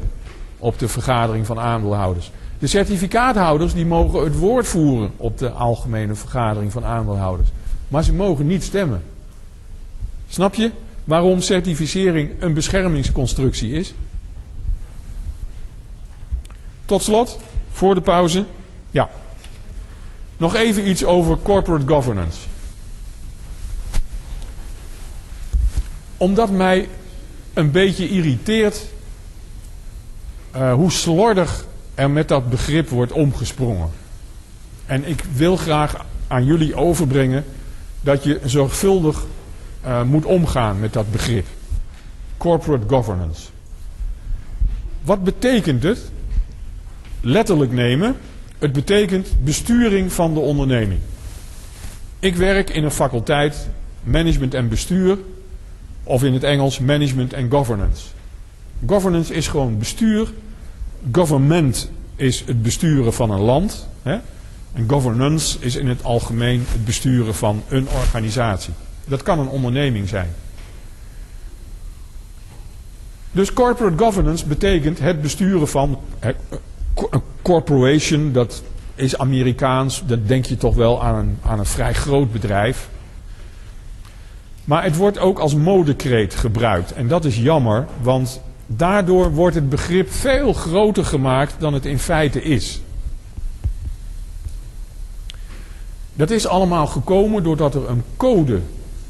op de vergadering van aandeelhouders. De certificaathouders die mogen het woord voeren op de algemene vergadering van aandeelhouders. Maar ze mogen niet stemmen. Snap je waarom certificering een beschermingsconstructie is? Tot slot, voor de pauze, ja. Nog even iets over corporate governance. Omdat mij een beetje irriteert uh, hoe slordig er met dat begrip wordt omgesprongen. En ik wil graag aan jullie overbrengen dat je zorgvuldig uh, moet omgaan met dat begrip. Corporate governance. Wat betekent het? Letterlijk nemen. Het betekent besturing van de onderneming. Ik werk in een faculteit management en bestuur, of in het Engels management en governance. Governance is gewoon bestuur Government is het besturen van een land. Hè? En governance is in het algemeen het besturen van een organisatie. Dat kan een onderneming zijn. Dus corporate governance betekent het besturen van corporation, dat is Amerikaans, dan denk je toch wel aan een, aan een vrij groot bedrijf. Maar het wordt ook als modekreet gebruikt. En dat is jammer, want daardoor wordt het begrip veel groter gemaakt dan het in feite is. Dat is allemaal gekomen doordat er een code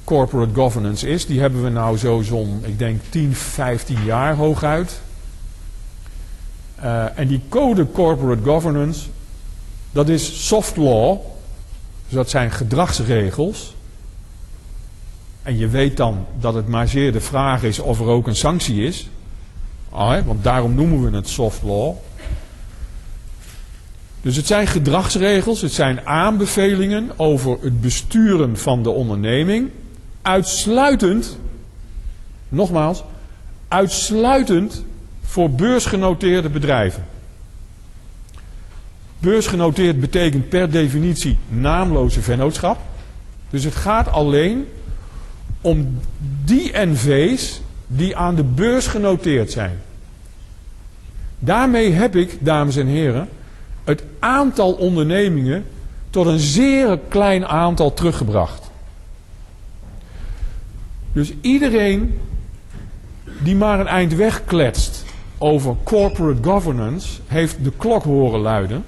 corporate governance is. Die hebben we nou zo zo'n, ik denk 10, 15 jaar hooguit. Uh, en die code corporate governance, dat is soft law. Dus dat zijn gedragsregels. En je weet dan dat het maar zeer de vraag is of er ook een sanctie is. Hè, want daarom noemen we het soft law. Dus het zijn gedragsregels, het zijn aanbevelingen over het besturen van de onderneming. Uitsluitend, nogmaals, uitsluitend voor beursgenoteerde bedrijven. Beursgenoteerd betekent per definitie naamloze vennootschap. Dus het gaat alleen om die NV's die aan de beurs genoteerd zijn. Daarmee heb ik, dames en heren, het aantal ondernemingen tot een zeer klein aantal teruggebracht. Dus iedereen die maar een eind wegkletst over corporate governance, heeft de klok horen luiden.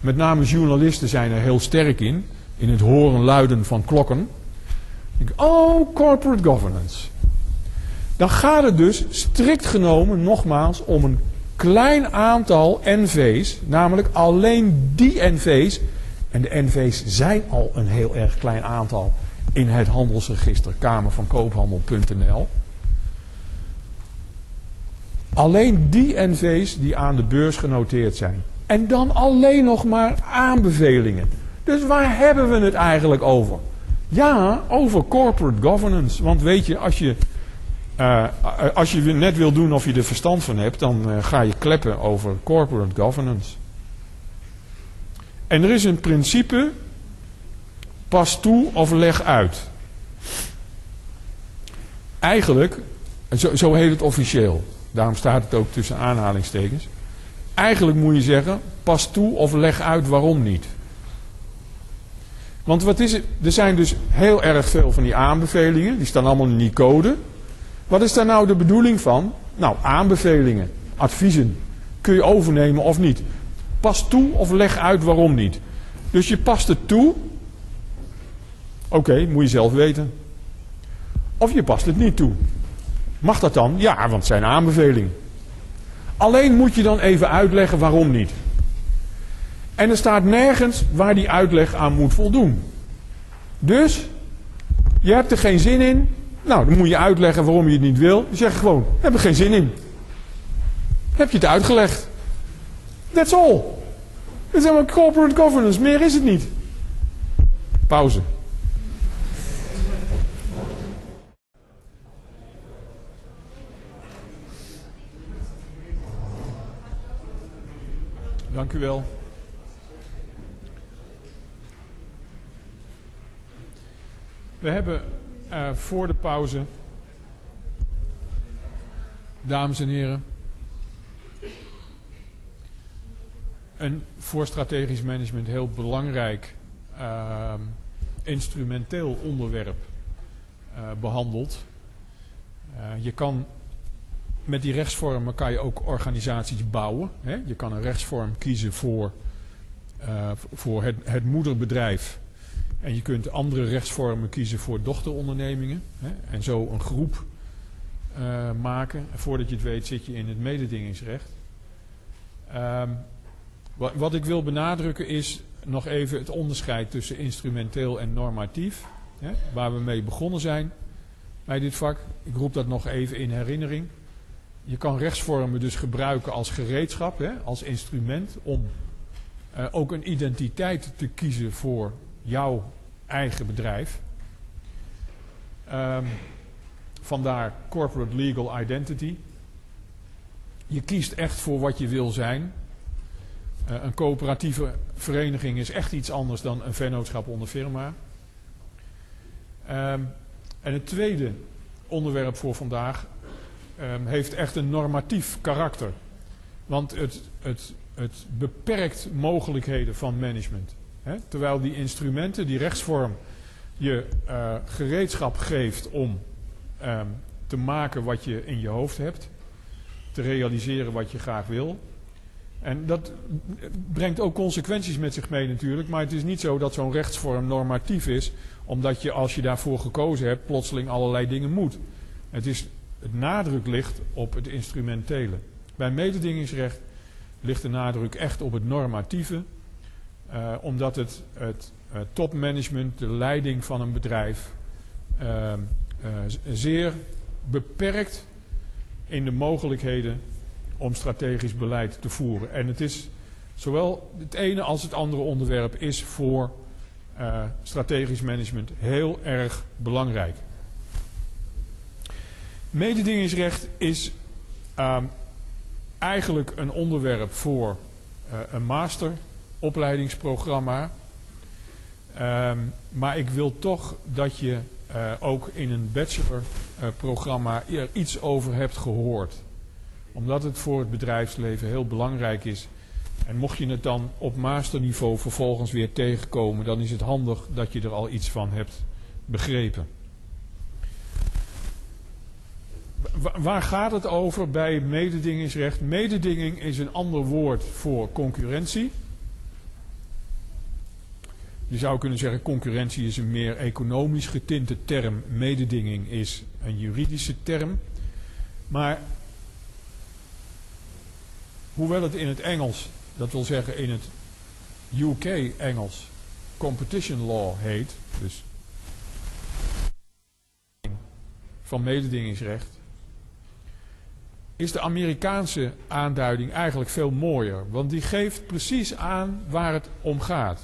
Met name journalisten zijn er heel sterk in, in het horen luiden van klokken. Denk, oh, corporate governance. Dan gaat het dus strikt genomen nogmaals om een klein aantal NV's, namelijk alleen die NV's. En de NV's zijn al een heel erg klein aantal in het handelsregister Kamer van Koophandel.nl. Alleen die NV's die aan de beurs genoteerd zijn. En dan alleen nog maar aanbevelingen. Dus waar hebben we het eigenlijk over? Ja, over corporate governance. Want weet je, als je, uh, als je net wil doen of je er verstand van hebt, dan uh, ga je kleppen over corporate governance. En er is een principe, pas toe of leg uit. Eigenlijk, zo, zo heet het officieel, daarom staat het ook tussen aanhalingstekens. Eigenlijk moet je zeggen, pas toe of leg uit waarom niet. Want wat is het? Er zijn dus heel erg veel van die aanbevelingen. Die staan allemaal in die code. Wat is daar nou de bedoeling van? Nou, aanbevelingen, adviezen. Kun je overnemen of niet? Pas toe of leg uit waarom niet. Dus je past het toe. Oké, moet je zelf weten. Of je past het niet toe. Mag dat dan? Ja, want het zijn aanbevelingen. Alleen moet je dan even uitleggen waarom niet. En er staat nergens waar die uitleg aan moet voldoen. Dus, je hebt er geen zin in. Nou, dan moet je uitleggen waarom je het niet wil. Je zegt gewoon, heb er geen zin in. Heb je het uitgelegd. That's all. Het is helemaal corporate governance. Meer is het niet. Pauze. Dank u wel. We hebben uh, voor de pauze, dames en heren, een voor strategisch management heel belangrijk uh, instrumenteel onderwerp uh, behandeld. je kan met die rechtsvormen kan je ook organisaties bouwen. Hè? Je kan een rechtsvorm kiezen voor, voor het, het moederbedrijf en je kunt andere rechtsvormen kiezen voor dochterondernemingen. Hè, en zo een groep uh, maken. Voordat je het weet zit je in het mededingingsrecht. Um, wat, wat, ik wil benadrukken is nog even het onderscheid tussen instrumenteel en normatief. Hè, waar we mee begonnen zijn bij dit vak. Ik roep dat nog even in herinnering. Je kan rechtsvormen dus gebruiken als gereedschap, hè, als instrument om uh, ook een identiteit te kiezen voor jouw eigen bedrijf. Um, vandaar corporate legal identity. Je kiest echt voor wat je wil zijn. Eh, een coöperatieve vereniging is echt iets anders dan een vennootschap onder firma. Ehm, en het tweede onderwerp voor vandaag ehm, heeft echt een normatief karakter. Want het, het, het beperkt mogelijkheden van management. Hè? Terwijl die instrumenten, die rechtsvorm, je uh, gereedschap geeft om um, te maken wat je in je hoofd hebt, te realiseren wat je graag wil. En dat brengt ook consequenties met zich mee natuurlijk, maar het is niet zo dat zo'n rechtsvorm normatief is, omdat je als je daarvoor gekozen hebt plotseling allerlei dingen moet. Het, is, het nadruk ligt op het instrumentele. Bij mededingingsrecht ligt de nadruk echt op het normatieve, uh, omdat het, het uh, topmanagement, de leiding van een bedrijf, uh, zeer beperkt in de mogelijkheden om strategisch beleid te voeren. En het is zowel het ene als het andere onderwerp is voor strategisch management heel erg belangrijk. Mededingingsrecht is uh, eigenlijk een onderwerp voor uh, een masteropleidingsprogramma. Um, maar ik wil toch dat je uh, ook in een bachelorprogramma iets over hebt gehoord. Omdat het voor het bedrijfsleven heel belangrijk is. En mocht je het dan op masterniveau vervolgens weer tegenkomen, dan is het handig dat je er al iets van hebt begrepen. Waar gaat het over bij mededingingsrecht? Mededinging is een ander woord voor concurrentie. Je zou kunnen zeggen concurrentie is een meer economisch getinte term. Mededinging is een juridische term. Maar hoewel het in het Engels, dat wil zeggen in het UK Engels, competition law heet, dus van mededingingsrecht, is de Amerikaanse aanduiding eigenlijk veel mooier. Want die geeft precies aan waar het om gaat.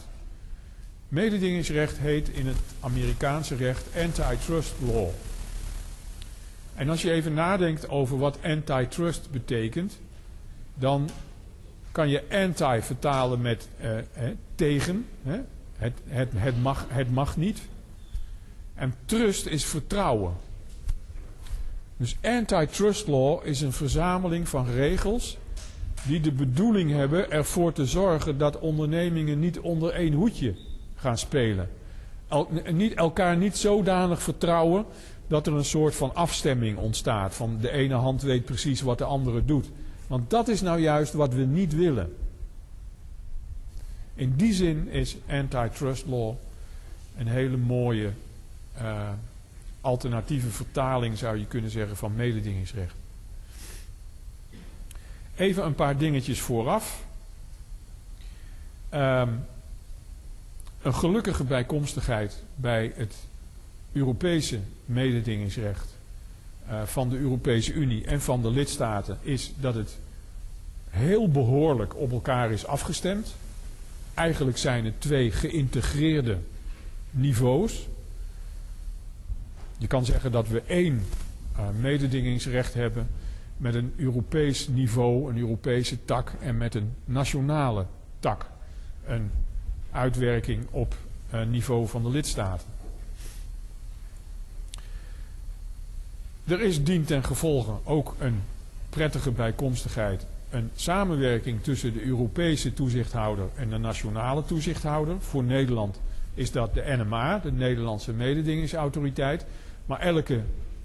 Mededingingsrecht heet in het Amerikaanse recht antitrust law. En als je even nadenkt over wat antitrust betekent, dan kan je anti vertalen met hè, tegen. Hè? Het, het, het, mag, het mag niet. En trust is vertrouwen. Dus antitrust law is een verzameling van regels die de bedoeling hebben ervoor te zorgen dat ondernemingen niet onder één hoedje gaan spelen. El, niet, elkaar niet zodanig vertrouwen dat er een soort van afstemming ontstaat. Van de ene hand weet precies wat de andere doet. Want dat is nou juist wat we niet willen. In die zin is antitrust law een hele mooie uh, alternatieve vertaling, zou je kunnen zeggen, van mededingingsrecht. Even een paar dingetjes vooraf. Um, een gelukkige bijkomstigheid bij het Europese mededingingsrecht uh, van de Europese Unie en van de lidstaten is dat het heel behoorlijk op elkaar is afgestemd. Eigenlijk zijn het twee geïntegreerde niveaus. Je kan zeggen dat we één uh, mededingingsrecht hebben met een Europees niveau, een Europese tak en met een nationale tak. Een uitwerking op uh, niveau van de lidstaten. Er is dient ten gevolge ook een prettige bijkomstigheid, een samenwerking tussen de Europese toezichthouder en de nationale toezichthouder. Voor Nederland is dat de NMA, de Nederlandse mededingingsautoriteit. Maar elke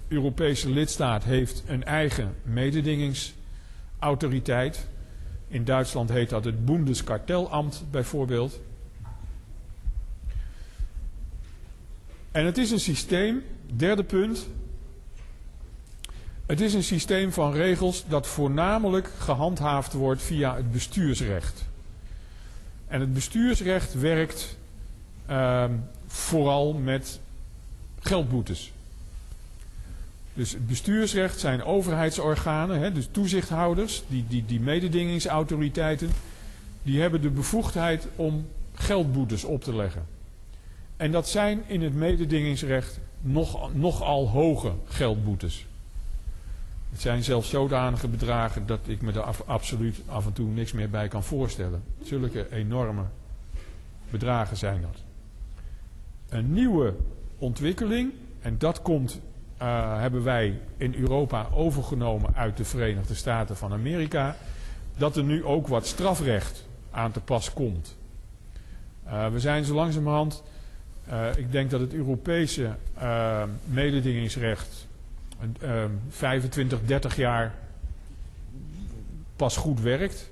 Europese lidstaat heeft een eigen mededingingsautoriteit. In Duitsland heet dat het Bundeskartellamt bijvoorbeeld. En het is een systeem, derde punt. Het is een systeem van regels dat voornamelijk gehandhaafd wordt via het bestuursrecht. En het bestuursrecht werkt uh, vooral met geldboetes. Dus het bestuursrecht zijn overheidsorganen, hè, dus toezichthouders, die, die, die mededingingsautoriteiten, die hebben de bevoegdheid om geldboetes op te leggen. En dat zijn in het mededingingsrecht nog, nogal hoge geldboetes. Het zijn zelfs zodanige bedragen dat ik me er absoluut af en toe niks meer bij kan voorstellen. Zulke enorme bedragen zijn dat. Een nieuwe ontwikkeling, en dat komt, uh, hebben wij in Europa overgenomen uit de Verenigde Staten van Amerika, dat er nu ook wat strafrecht aan te pas komt. Uh, we zijn zo langzamerhand, uh, ik denk dat het Europese mededingingsrecht 25, 30 jaar pas goed werkt.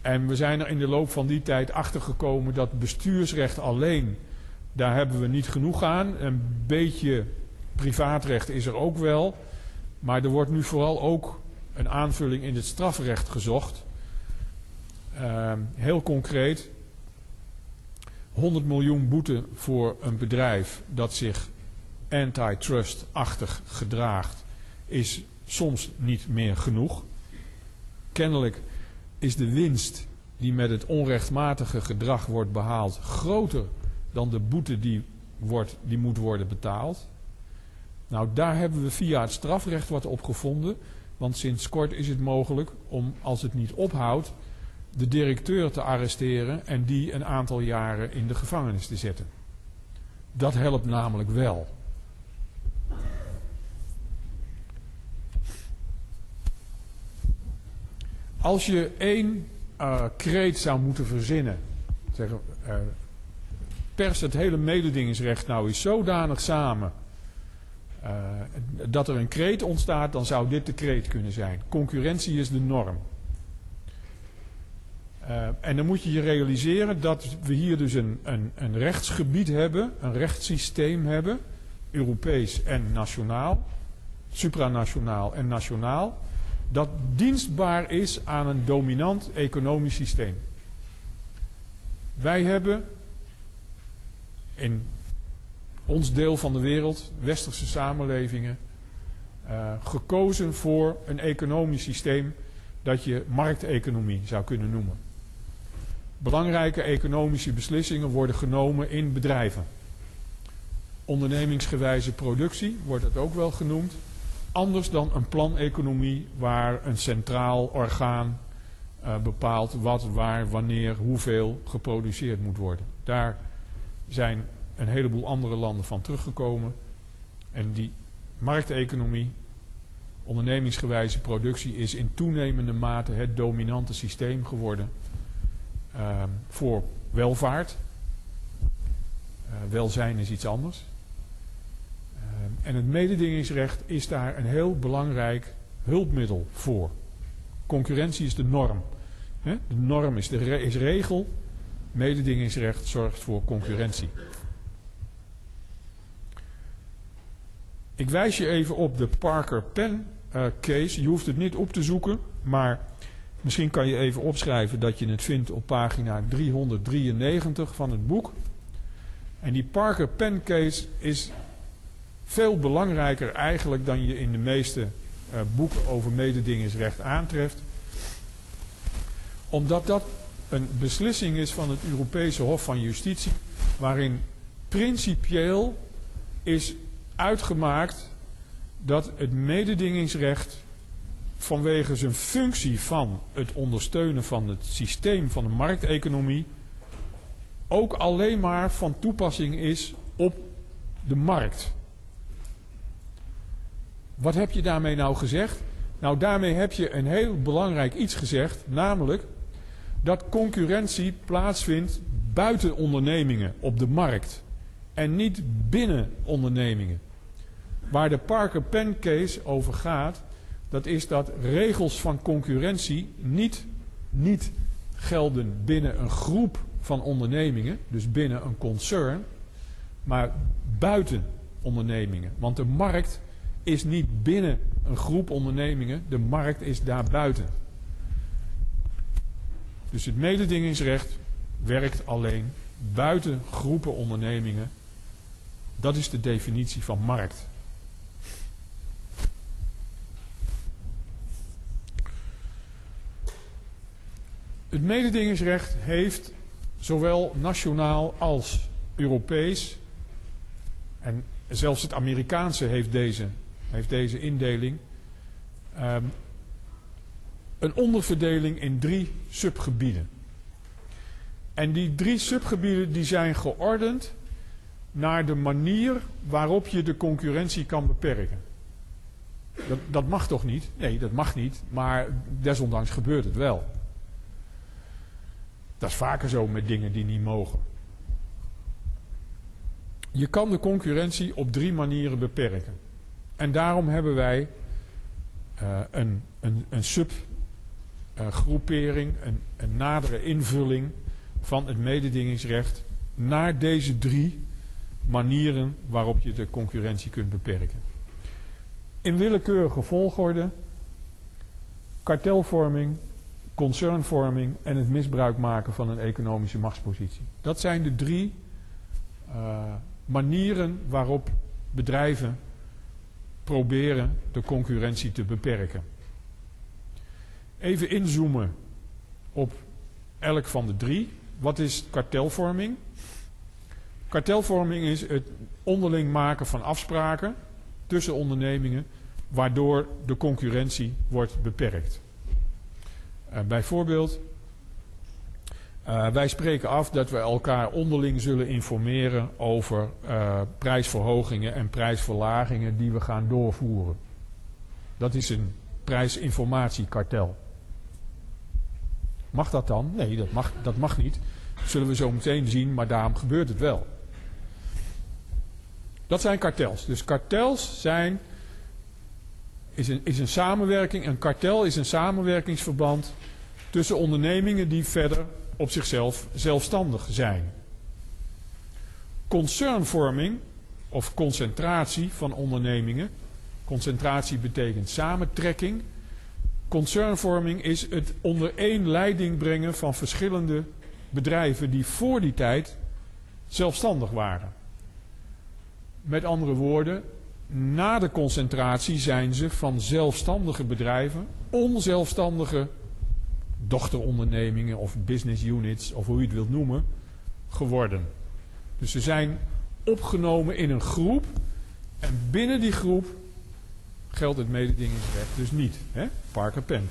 En we zijn er in de loop van die tijd achter gekomen dat bestuursrecht alleen, daar hebben we niet genoeg aan. Een beetje privaatrecht is er ook wel. Maar er wordt nu vooral ook een aanvulling in het strafrecht gezocht. Uh, heel concreet, 100 miljoen boete voor een bedrijf dat zich antitrust-achtig gedraagt, is soms niet meer genoeg. Kennelijk is de winst die met het onrechtmatige gedrag wordt behaald groter dan de boete die, wordt, die moet worden betaald. Nou, daar hebben we via het strafrecht wat op gevonden. Want sinds kort is het mogelijk om, als het niet ophoudt, de directeur te arresteren en die een aantal jaren in de gevangenis te zetten. Dat helpt namelijk wel. Als je één uh, kreet zou moeten verzinnen, zeggen, uh, pers het hele mededingingsrecht nou is zodanig samen uh, dat er een kreet ontstaat, dan zou dit de kreet kunnen zijn. Concurrentie is de norm. en dan moet je je realiseren dat we hier dus een, een, een rechtsgebied hebben, een rechtssysteem hebben, Europees en nationaal, supranationaal en nationaal dat dienstbaar is aan een dominant economisch systeem. Wij hebben in ons deel van de wereld, westerse samenlevingen, uh, gekozen voor een economisch systeem dat je markteconomie zou kunnen noemen. Belangrijke economische beslissingen worden genomen in bedrijven. Ondernemingsgewijze productie wordt het ook wel genoemd anders dan een planeconomie waar een centraal orgaan uh, bepaalt wat, waar, wanneer, hoeveel geproduceerd moet worden. Daar zijn een heleboel andere landen van teruggekomen. En die markteconomie, ondernemingsgewijze productie, is in toenemende mate het dominante systeem geworden uh, voor welvaart. Uh, welzijn is iets anders. Ehm, en het mededingingsrecht is daar een heel belangrijk hulpmiddel voor. Concurrentie is de norm. De norm is, de is regel. Mededingingsrecht zorgt voor concurrentie. Ik wijs je even op de Parker Pen uh, case. Je hoeft het niet op te zoeken, maar misschien kan je even opschrijven dat je het vindt op pagina 393 van het boek. En die Parker Pen case is veel belangrijker eigenlijk dan je in de meeste uh, boeken over mededingingsrecht aantreft. Omdat dat een beslissing is van het Europese Hof van Justitie, waarin principieel is uitgemaakt dat het mededingingsrecht vanwege zijn functie van het ondersteunen van het systeem van de markteconomie ook alleen maar van toepassing is op de markt. Wat heb je daarmee nou gezegd? Nou, daarmee heb je een heel belangrijk iets gezegd, namelijk dat concurrentie plaatsvindt buiten ondernemingen op de markt en niet binnen ondernemingen. Waar de Parker Pen case over gaat, dat is dat regels van concurrentie niet, niet gelden binnen een groep van ondernemingen, dus binnen een concern, maar buiten ondernemingen. Want de markt is niet binnen een groep ondernemingen, de markt is daarbuiten. Dus het mededingingsrecht werkt alleen buiten groepen ondernemingen. Dat is de definitie van markt. Het mededingingsrecht heeft zowel nationaal als Europees, en zelfs het Amerikaanse heeft deze heeft deze indeling. ehm, een onderverdeling in drie subgebieden. En die drie subgebieden die zijn geordend naar de manier waarop je de concurrentie kan beperken. Dat, dat mag toch niet? Nee, dat mag niet, maar desondanks gebeurt het wel. Dat is vaker zo met dingen die niet mogen. Je kan de concurrentie op drie manieren beperken. En daarom hebben wij uh, een, een, een subgroepering, een, een nadere invulling van het mededingingsrecht naar deze drie manieren waarop je de concurrentie kunt beperken. In willekeurige volgorde kartelvorming, concernvorming en het misbruik maken van een economische machtspositie. Dat zijn de drie uh, manieren waarop bedrijven proberen de concurrentie te beperken. Even inzoomen op elk van de drie. Wat is kartelvorming? Kartelvorming is het onderling maken van afspraken tussen ondernemingen waardoor de concurrentie wordt beperkt. Uh, bijvoorbeeld, uh, wij spreken af dat we elkaar onderling zullen informeren over uh, prijsverhogingen en prijsverlagingen die we gaan doorvoeren. Dat is een prijsinformatiekartel. Mag dat dan? Nee, dat mag, dat mag niet. Dat zullen we zo meteen zien, maar daarom gebeurt het wel. Dat zijn kartels. Dus kartels zijn, is, een, is een samenwerking. Een kartel is een samenwerkingsverband tussen ondernemingen die verder op zichzelf zelfstandig zijn. Concernvorming of concentratie van ondernemingen. Concentratie betekent samentrekking. Concernvorming is het onder één leiding brengen van verschillende bedrijven die voor die tijd zelfstandig waren. Met andere woorden, na de concentratie zijn ze van zelfstandige bedrijven onzelfstandige dochterondernemingen of business units of hoe je het wilt noemen geworden. Dus ze zijn opgenomen in een groep en binnen die groep geldt het mededingingsrecht dus niet. Hè? Parker Pen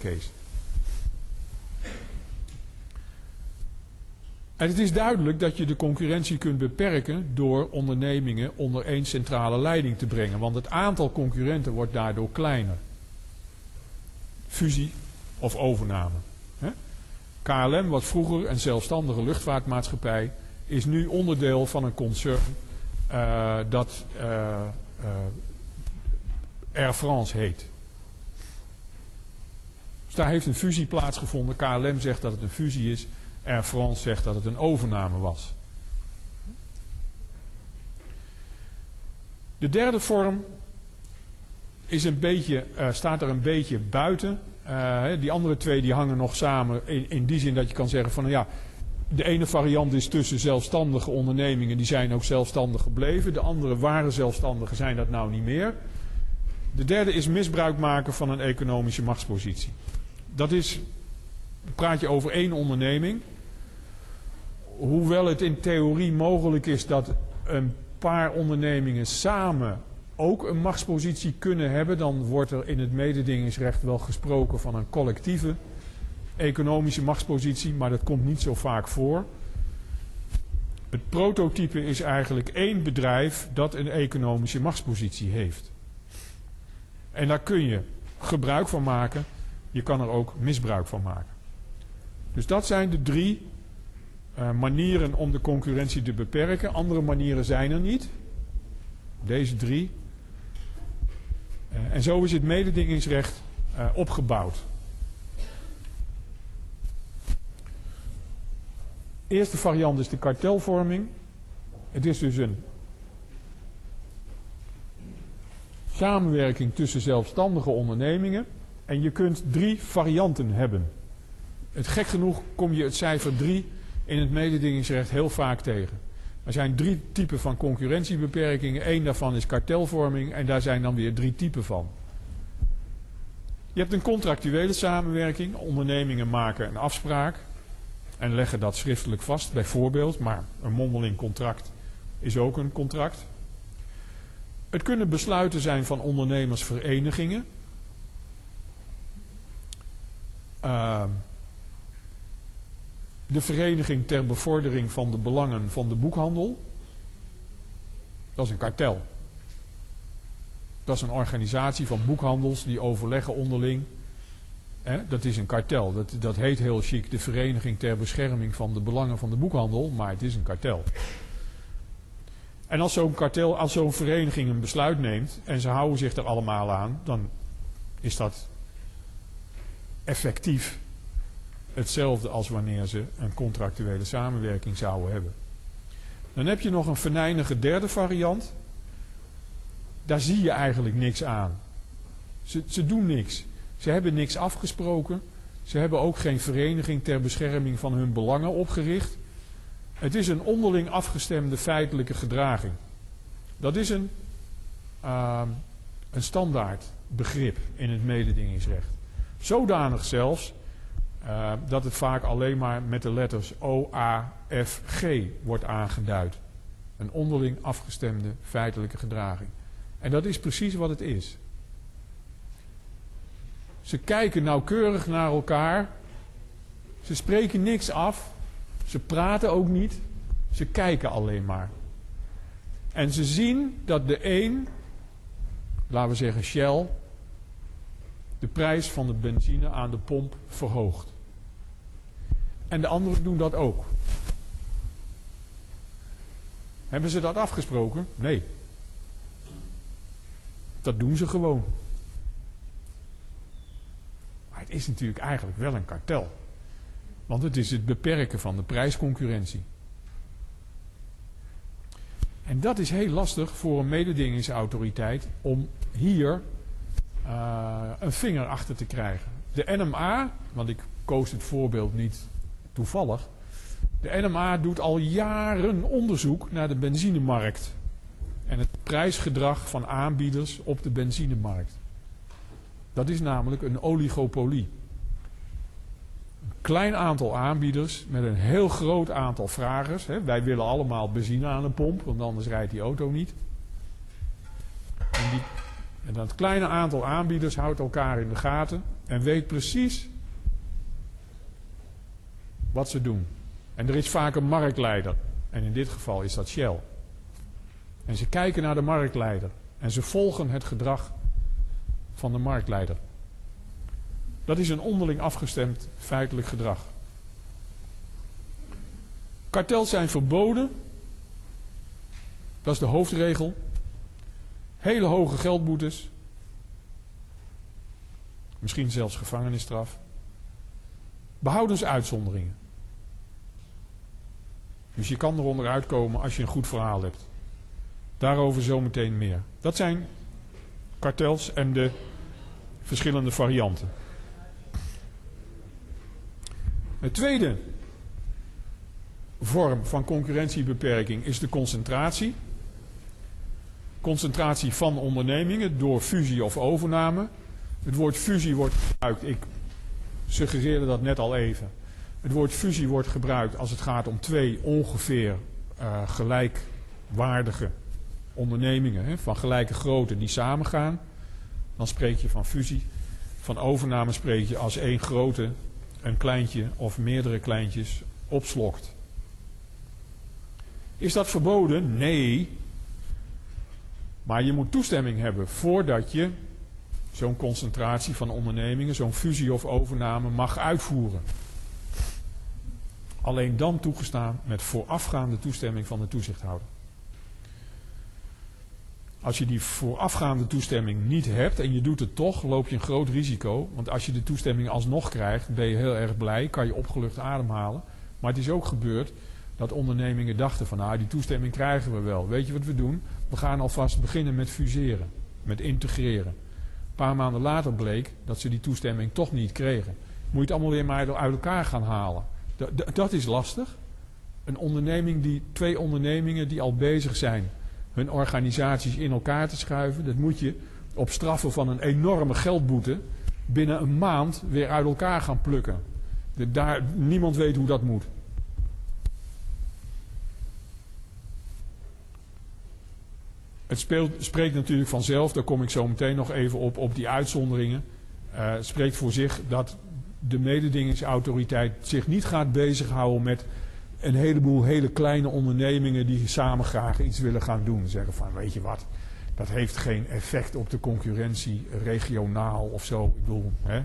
En het is duidelijk dat je de concurrentie kunt beperken door ondernemingen onder één centrale leiding te brengen. Want het aantal concurrenten wordt daardoor kleiner. Fusie of overname. KLM, wat vroeger een zelfstandige luchtvaartmaatschappij, is nu onderdeel van een concern uh, dat uh, uh, Air France heet. Dus daar heeft een fusie plaatsgevonden. KLM zegt dat het een fusie is. Air France zegt dat het een overname was. De derde vorm is een beetje, uh, staat er een beetje buiten. Uh, die andere twee die hangen nog samen in, in die zin dat je kan zeggen van ja, de ene variant is tussen zelfstandige ondernemingen, die zijn ook zelfstandig gebleven. De andere waren zelfstandigen, zijn dat nou niet meer. De derde is misbruik maken van een economische machtspositie. Dat is, praat je over één onderneming. Hoewel het in theorie mogelijk is dat een paar ondernemingen samen ook een machtspositie kunnen hebben, dan wordt er in het mededingingsrecht wel gesproken van een collectieve economische machtspositie, maar dat komt niet zo vaak voor. Het prototype is eigenlijk één bedrijf dat een economische machtspositie heeft. En daar kun je gebruik van maken, je kan er ook misbruik van maken. Dus dat zijn de drie uh, manieren om de concurrentie te beperken. Andere manieren zijn er niet. Deze drie. Uh, en zo is het mededingingsrecht uh, opgebouwd. Eerste variant is de kartelvorming. Het is dus een samenwerking tussen zelfstandige ondernemingen. En je kunt drie varianten hebben. Het gek genoeg kom je het cijfer 3 in het mededingingsrecht heel vaak tegen. Er zijn drie typen van concurrentiebeperkingen. Eén daarvan is kartelvorming en daar zijn dan weer drie typen van. Je hebt een contractuele samenwerking. Ondernemingen maken een afspraak en leggen dat schriftelijk vast, bijvoorbeeld. Maar een mondeling contract is ook een contract. Het kunnen besluiten zijn van ondernemersverenigingen. ehm, de Vereniging ter Bevordering van de Belangen van de Boekhandel. Dat is een kartel. Dat is een organisatie van boekhandels die overleggen onderling. dat is een kartel. Dat, dat heet heel chic de Vereniging ter Bescherming van de Belangen van de Boekhandel, maar het is een kartel. En als zo'n kartel, als zo'n vereniging een besluit neemt en ze houden zich er allemaal aan, dan is dat effectief hetzelfde als wanneer ze een contractuele samenwerking zouden hebben. Dan heb je nog een venijnige derde variant. Daar zie je eigenlijk niks aan. Ze, ze doen niks. Ze hebben niks afgesproken. Ze hebben ook geen vereniging ter bescherming van hun belangen opgericht. Het is een onderling afgestemde feitelijke gedraging. Dat is een, uh, een standaard begrip in het mededingingsrecht. Zodanig zelfs uh, dat het vaak alleen maar met de letters O, A, F, G wordt aangeduid. Een onderling afgestemde feitelijke gedraging. En dat is precies wat het is. Ze kijken nauwkeurig naar elkaar. Ze spreken niks af. Ze praten ook niet. Ze kijken alleen maar. En ze zien dat de een, laten we zeggen Shell, de prijs van de benzine aan de pomp verhoogt. En de anderen doen dat ook. Hebben ze dat afgesproken? Nee. Dat doen ze gewoon. Maar het is natuurlijk eigenlijk wel een kartel. Want het is het beperken van de prijsconcurrentie. En dat is heel lastig voor een mededingingsautoriteit om hier uh, een vinger achter te krijgen. De NMA, want ik koos het voorbeeld niet toevallig. De NMA doet al jaren onderzoek naar de benzinemarkt. En het prijsgedrag van aanbieders op de benzinemarkt. Dat is namelijk een oligopolie. Een klein aantal aanbieders met een heel groot aantal vragers. Hè. Wij willen allemaal benzine aan de pomp, want anders rijdt die auto niet. En, die, en dat kleine aantal aanbieders houdt elkaar in de gaten en weet precies wat ze doen. En er is vaak een marktleider. En in dit geval is dat Shell. En ze kijken naar de marktleider. En ze volgen het gedrag van de marktleider. Dat is een onderling afgestemd feitelijk gedrag. Kartels zijn verboden. Dat is de hoofdregel. Hele hoge geldboetes. Misschien zelfs gevangenisstraf. Behoudens uitzonderingen. Dus je kan eronder uitkomen als je een goed verhaal hebt. Daarover zometeen meer. Dat zijn kartels en de verschillende varianten. De tweede vorm van concurrentiebeperking is de concentratie. Concentratie van ondernemingen door fusie of overname. Het woord fusie wordt gebruikt. Ik suggereerde dat net al even. Het woord fusie wordt gebruikt als het gaat om twee ongeveer uh, gelijkwaardige ondernemingen hè, van gelijke grootte die samengaan. Dan spreek je van fusie. Van overname spreek je als één grote een kleintje of meerdere kleintjes opslokt. Is dat verboden? Nee. Maar je moet toestemming hebben voordat je zo'n concentratie van ondernemingen, zo'n fusie of overname mag uitvoeren. Alleen dan toegestaan met voorafgaande toestemming van de toezichthouder. Als je die voorafgaande toestemming niet hebt en je doet het toch, loop je een groot risico. Want als je de toestemming alsnog krijgt, ben je heel erg blij, kan je opgelucht ademhalen. Maar het is ook gebeurd dat ondernemingen dachten van nou die toestemming krijgen we wel. Weet je wat we doen? We gaan alvast beginnen met fuseren, met integreren. Een paar maanden later bleek dat ze die toestemming toch niet kregen. Moet je het allemaal weer maar uit elkaar gaan halen. Dat is lastig. Een onderneming die, twee ondernemingen die al bezig zijn hun organisaties in elkaar te schuiven. Dat moet je op straffen van een enorme geldboete binnen een maand weer uit elkaar gaan plukken. daar, niemand weet hoe dat moet. Het spreekt natuurlijk vanzelf, daar kom ik zo meteen nog even op, op die uitzonderingen. Uh, spreekt voor zich dat de mededingingsautoriteit zich niet gaat bezighouden met een heleboel hele kleine ondernemingen die samen graag iets willen gaan doen. Zeggen van, weet je wat, dat heeft geen effect op de concurrentie regionaal of zo. Ik bedoel, hè,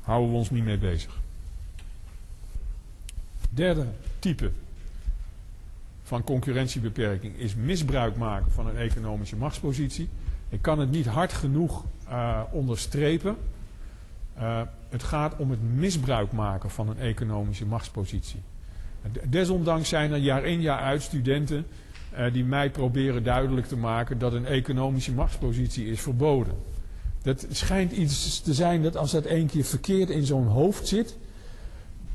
houden we ons niet mee bezig. Derde type van concurrentiebeperking is misbruik maken van een economische machtspositie. Ik kan het niet hard genoeg uh, onderstrepen. Uh, het gaat om het misbruik maken van een economische machtspositie. Desondanks zijn er jaar in jaar uit studenten uh, die mij proberen duidelijk te maken dat een economische machtspositie is verboden. Dat schijnt iets te zijn dat als dat één keer verkeerd in zo'n hoofd zit,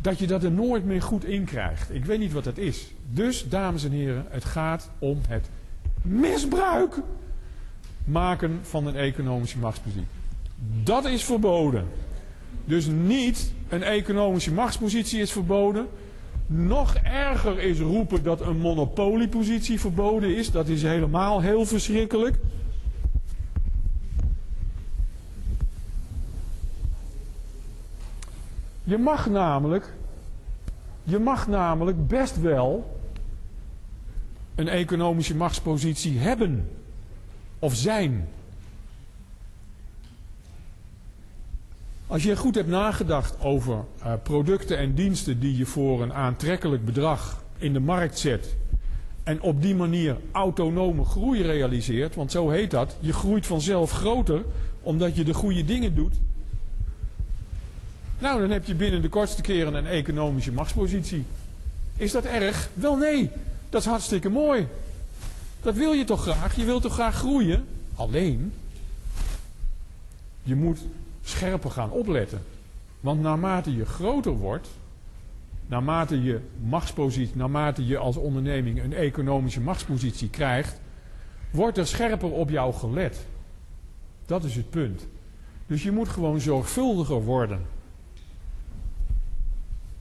dat je dat er nooit meer goed in krijgt. Ik weet niet wat dat is. Dus, dames en heren, het gaat om het misbruik maken van een economische machtspositie. Dat is verboden. Dus niet een economische machtspositie is verboden. Nog erger is roepen dat een monopoliepositie verboden is. Dat is helemaal heel verschrikkelijk. Je mag namelijk, je mag namelijk best wel een economische machtspositie hebben of zijn. Als je goed hebt nagedacht over uh, producten en diensten die je voor een aantrekkelijk bedrag in de markt zet en op die manier autonome groei realiseert, want zo heet dat, je groeit vanzelf groter omdat je de goede dingen doet. Nou, dan heb je binnen de kortste keren een economische machtspositie. Is dat erg? Wel nee, dat is hartstikke mooi. Dat wil je toch graag? Je wilt toch graag groeien? Alleen, je moet scherper gaan opletten. Want naarmate je groter wordt, naarmate je machtspositie, naarmate je als onderneming een economische machtspositie krijgt, wordt er scherper op jou gelet. Dat is het punt. Dus je moet gewoon zorgvuldiger worden.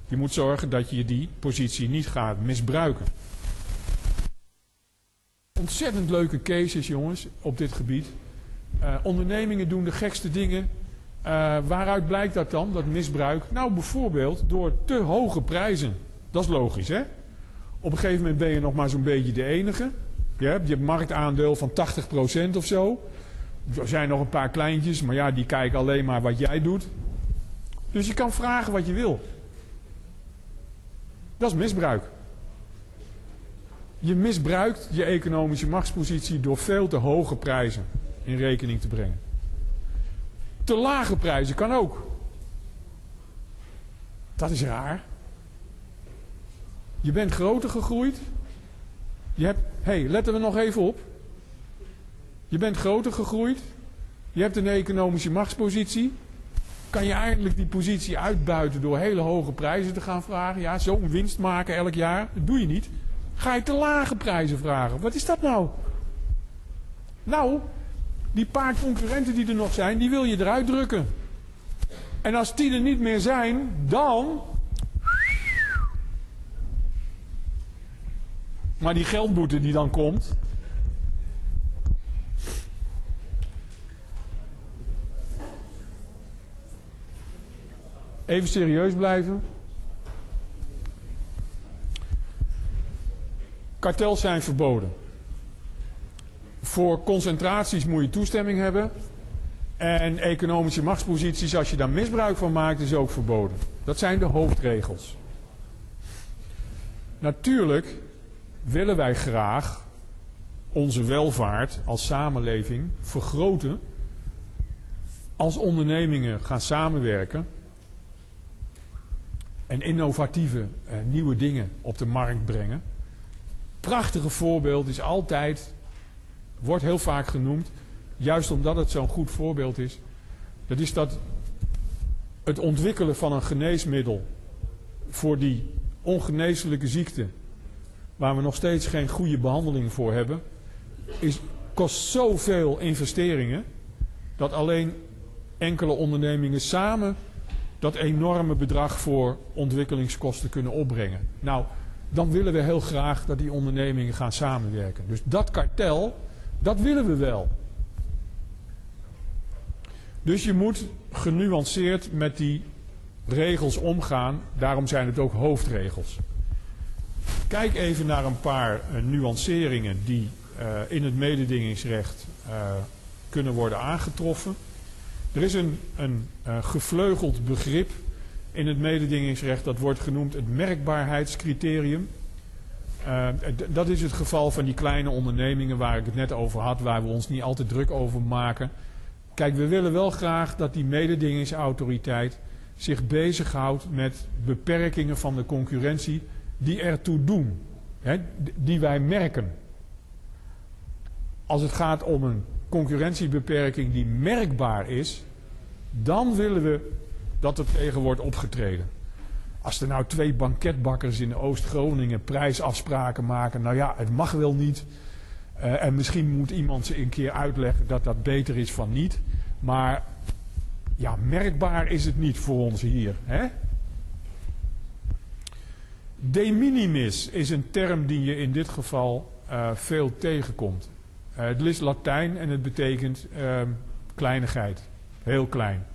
Je moet zorgen dat je die positie niet gaat misbruiken. Ontzettend leuke cases, jongens, op dit gebied. Uh, ondernemingen doen de gekste dingen. Uh, waaruit blijkt dat dan, dat misbruik? Nou, bijvoorbeeld door te hoge prijzen. Dat is logisch, hè? Op een gegeven moment ben je nog maar zo'n beetje de enige. Je hebt je marktaandeel van 80% of zo. Er zijn nog een paar kleintjes, maar ja, die kijken alleen maar wat jij doet. Dus je kan vragen wat je wil. Dat is misbruik. Je misbruikt je economische machtspositie door veel te hoge prijzen in rekening te brengen. Te lage prijzen kan ook. Dat is raar. Je bent groter gegroeid. Je hebt, hey, letten we nog even op. Je bent groter gegroeid. Je hebt een economische machtspositie. Kan je eigenlijk die positie uitbuiten door hele hoge prijzen te gaan vragen? Ja, zo'n winst maken elk jaar. Dat doe je niet. Ga je te lage prijzen vragen? Wat is dat nou? Nou, die paar concurrenten die er nog zijn, die wil je eruit drukken. En als die er niet meer zijn, dan. Maar die geldboete die dan komt. Even serieus blijven. Kartels zijn verboden. Voor concentraties moet je toestemming hebben. En economische machtsposities, als je daar misbruik van maakt, is ook verboden. Dat zijn de hoofdregels. Natuurlijk willen wij graag onze welvaart als samenleving vergroten. Als ondernemingen gaan samenwerken en innovatieve eh, nieuwe dingen op de markt brengen. Prachtige voorbeeld is altijd wordt heel vaak genoemd, juist omdat het zo'n goed voorbeeld is. Dat is dat het ontwikkelen van een geneesmiddel voor die ongeneeslijke ziekte, waar we nog steeds geen goede behandeling voor hebben, is, kost zoveel investeringen dat alleen enkele ondernemingen samen dat enorme bedrag voor ontwikkelingskosten kunnen opbrengen. Nou, dan willen we heel graag dat die ondernemingen gaan samenwerken. Dus dat kartel dat willen we wel. Dus je moet genuanceerd met die regels omgaan. Daarom zijn het ook hoofdregels. Kijk even naar een paar uh, nuanceringen die uh, in het mededingingsrecht uh, kunnen worden aangetroffen. Er is een, een gevleugeld begrip in het mededingingsrecht, dat wordt genoemd het merkbaarheidscriterium. Dat is het geval van die kleine ondernemingen waar ik het net over had, waar we ons niet altijd druk over maken. Kijk, we willen wel graag dat die mededingingsautoriteit zich bezighoudt met beperkingen van de concurrentie die ertoe doen, hè, die wij merken. Als het gaat om een concurrentiebeperking die merkbaar is, dan willen we dat er tegen wordt opgetreden. Als er nou twee banketbakkers in Oost-Groningen prijsafspraken maken, nou ja, het mag wel niet. Uh, en misschien moet iemand ze een keer uitleggen dat dat beter is van niet. Maar ja, merkbaar is het niet voor ons hier. Hè? De minimis is een term die je in dit geval uh, veel tegenkomt. Uh, het is Latijn en het betekent uh, kleinigheid. Heel klein.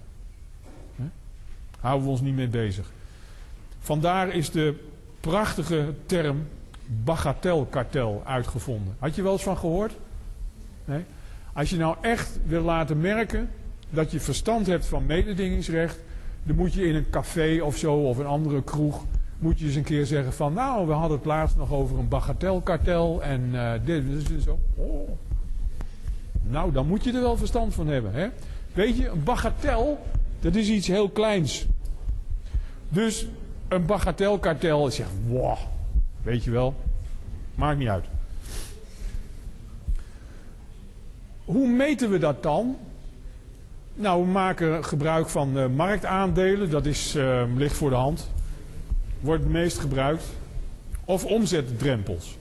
Huh? Houden we ons niet mee bezig. Vandaar is de prachtige term bagatelkartel uitgevonden. Had je wel eens van gehoord? Als je nou echt wil laten merken dat je verstand hebt van mededingingsrecht, dan moet je in een café of zo of een andere kroeg moet je eens een keer zeggen van nou, we hadden het laatst nog over een bagatelkartel en uh, dit, dus zo. Oh. Nou, dan moet je er wel verstand van hebben. Hè? Weet je, een bagatel, dat is iets heel kleins. Dus een bagatelkartel zegt, wow, weet je wel, maakt niet uit. Hoe meten we dat dan? Nou, we maken gebruik van uh, marktaandelen, dat is, uh, ligt voor de hand wordt het meest gebruikt. Of omzetdrempels.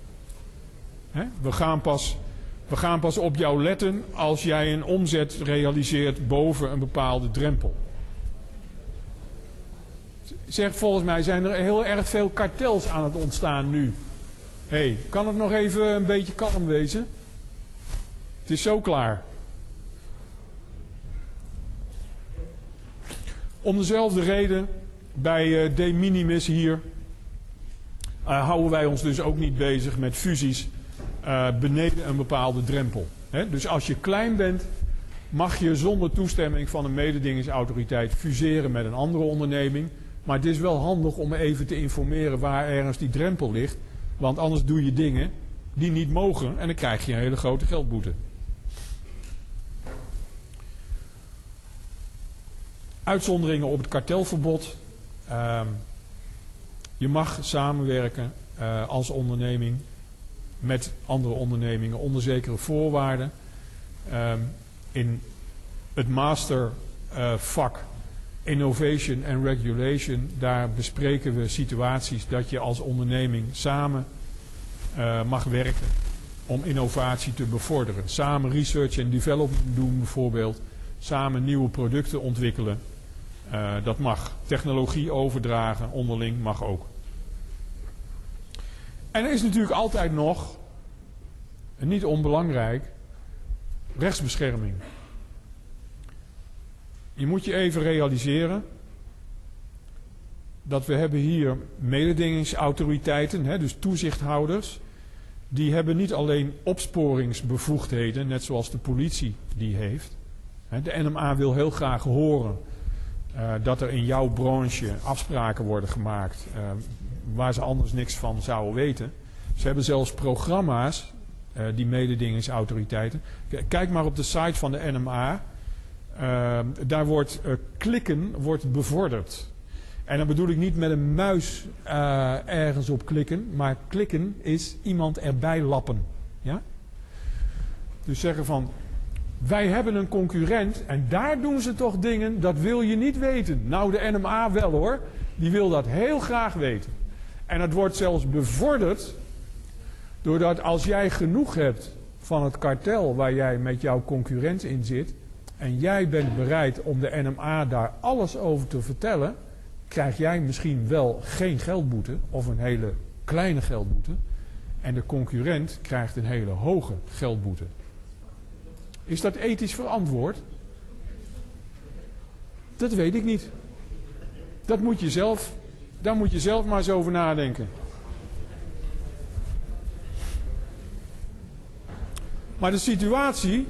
We, gaan pas, we gaan pas op jou letten als jij een omzet realiseert boven een bepaalde drempel. Zeg, volgens mij zijn er heel erg veel kartels aan het ontstaan nu. Hé, hey, kan het nog even een beetje kalm wezen? Het is zo klaar. Om dezelfde reden bij uh, de minimis hier uh, houden wij ons dus ook niet bezig met fusies uh, beneden een bepaalde drempel. Dus als je klein bent, mag je zonder toestemming van een mededingingsautoriteit fuseren met een andere onderneming. Maar het is wel handig om even te informeren waar ergens die drempel ligt. Want anders doe je dingen die niet mogen en dan krijg je een hele grote geldboete. Uitzonderingen op het kartelverbod. Um, je mag samenwerken uh, als onderneming met andere ondernemingen onder zekere voorwaarden. Um, in het mastervak Innovation and Regulation, daar bespreken we situaties dat je als onderneming samen uh, mag werken om innovatie te bevorderen. Samen research en development doen bijvoorbeeld. Samen nieuwe producten ontwikkelen. Uh, dat mag. Technologie overdragen onderling mag ook. En er is natuurlijk altijd nog, en niet onbelangrijk, rechtsbescherming. Je moet je even realiseren dat we hebben hier mededingingsautoriteiten, hè, dus toezichthouders. Die hebben niet alleen opsporingsbevoegdheden, net zoals de politie die heeft. De NMA wil heel graag horen uh, dat er in jouw branche afspraken worden gemaakt uh, waar ze anders niks van zouden weten. Ze hebben zelfs programma's, uh, die mededingingsautoriteiten. Kijk maar op de site van de NMA. Daar wordt klikken wordt bevorderd. En dan bedoel ik niet met een muis ergens op klikken, maar klikken is iemand erbij lappen. Ja? Dus zeggen van wij hebben een concurrent en daar doen ze toch dingen, dat wil je niet weten. Nou, de NMA wel hoor, die wil dat heel graag weten. En het wordt zelfs bevorderd doordat als jij genoeg hebt van het kartel waar jij met jouw concurrent in zit, en jij bent bereid om de NMA daar alles over te vertellen, krijg jij misschien wel geen geldboete of een hele kleine geldboete. En de concurrent krijgt een hele hoge geldboete. Is dat ethisch verantwoord? Dat weet ik niet. Dat moet je zelf, daar moet je zelf maar eens over nadenken. Maar de situatie,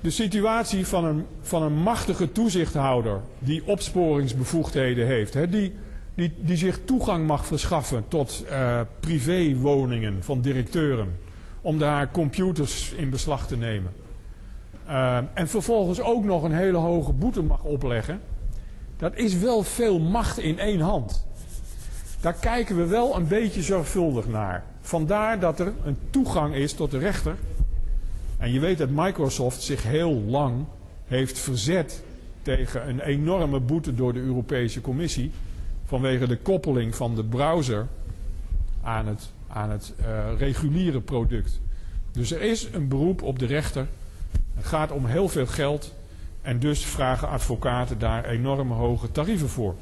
de situatie van een, van een machtige toezichthouder die opsporingsbevoegdheden heeft, hè, die, die, die zich toegang mag verschaffen tot uh, privéwoningen van directeuren, om daar computers in beslag te nemen. Uh, en vervolgens ook nog een hele hoge boete mag opleggen. Dat is wel veel macht in één hand. Daar kijken we wel een beetje zorgvuldig naar. Vandaar dat er een toegang is tot de rechter. En je weet dat Microsoft zich heel lang heeft verzet tegen een enorme boete door de Europese Commissie. Vanwege de koppeling van de browser aan het, aan het uh, reguliere product. Dus er is een beroep op de rechter. Het gaat om heel veel geld. En dus vragen advocaten daar enorm hoge tarieven voor.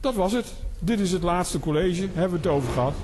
Dat was het. Dit is het laatste college. Hebben we het over gehad.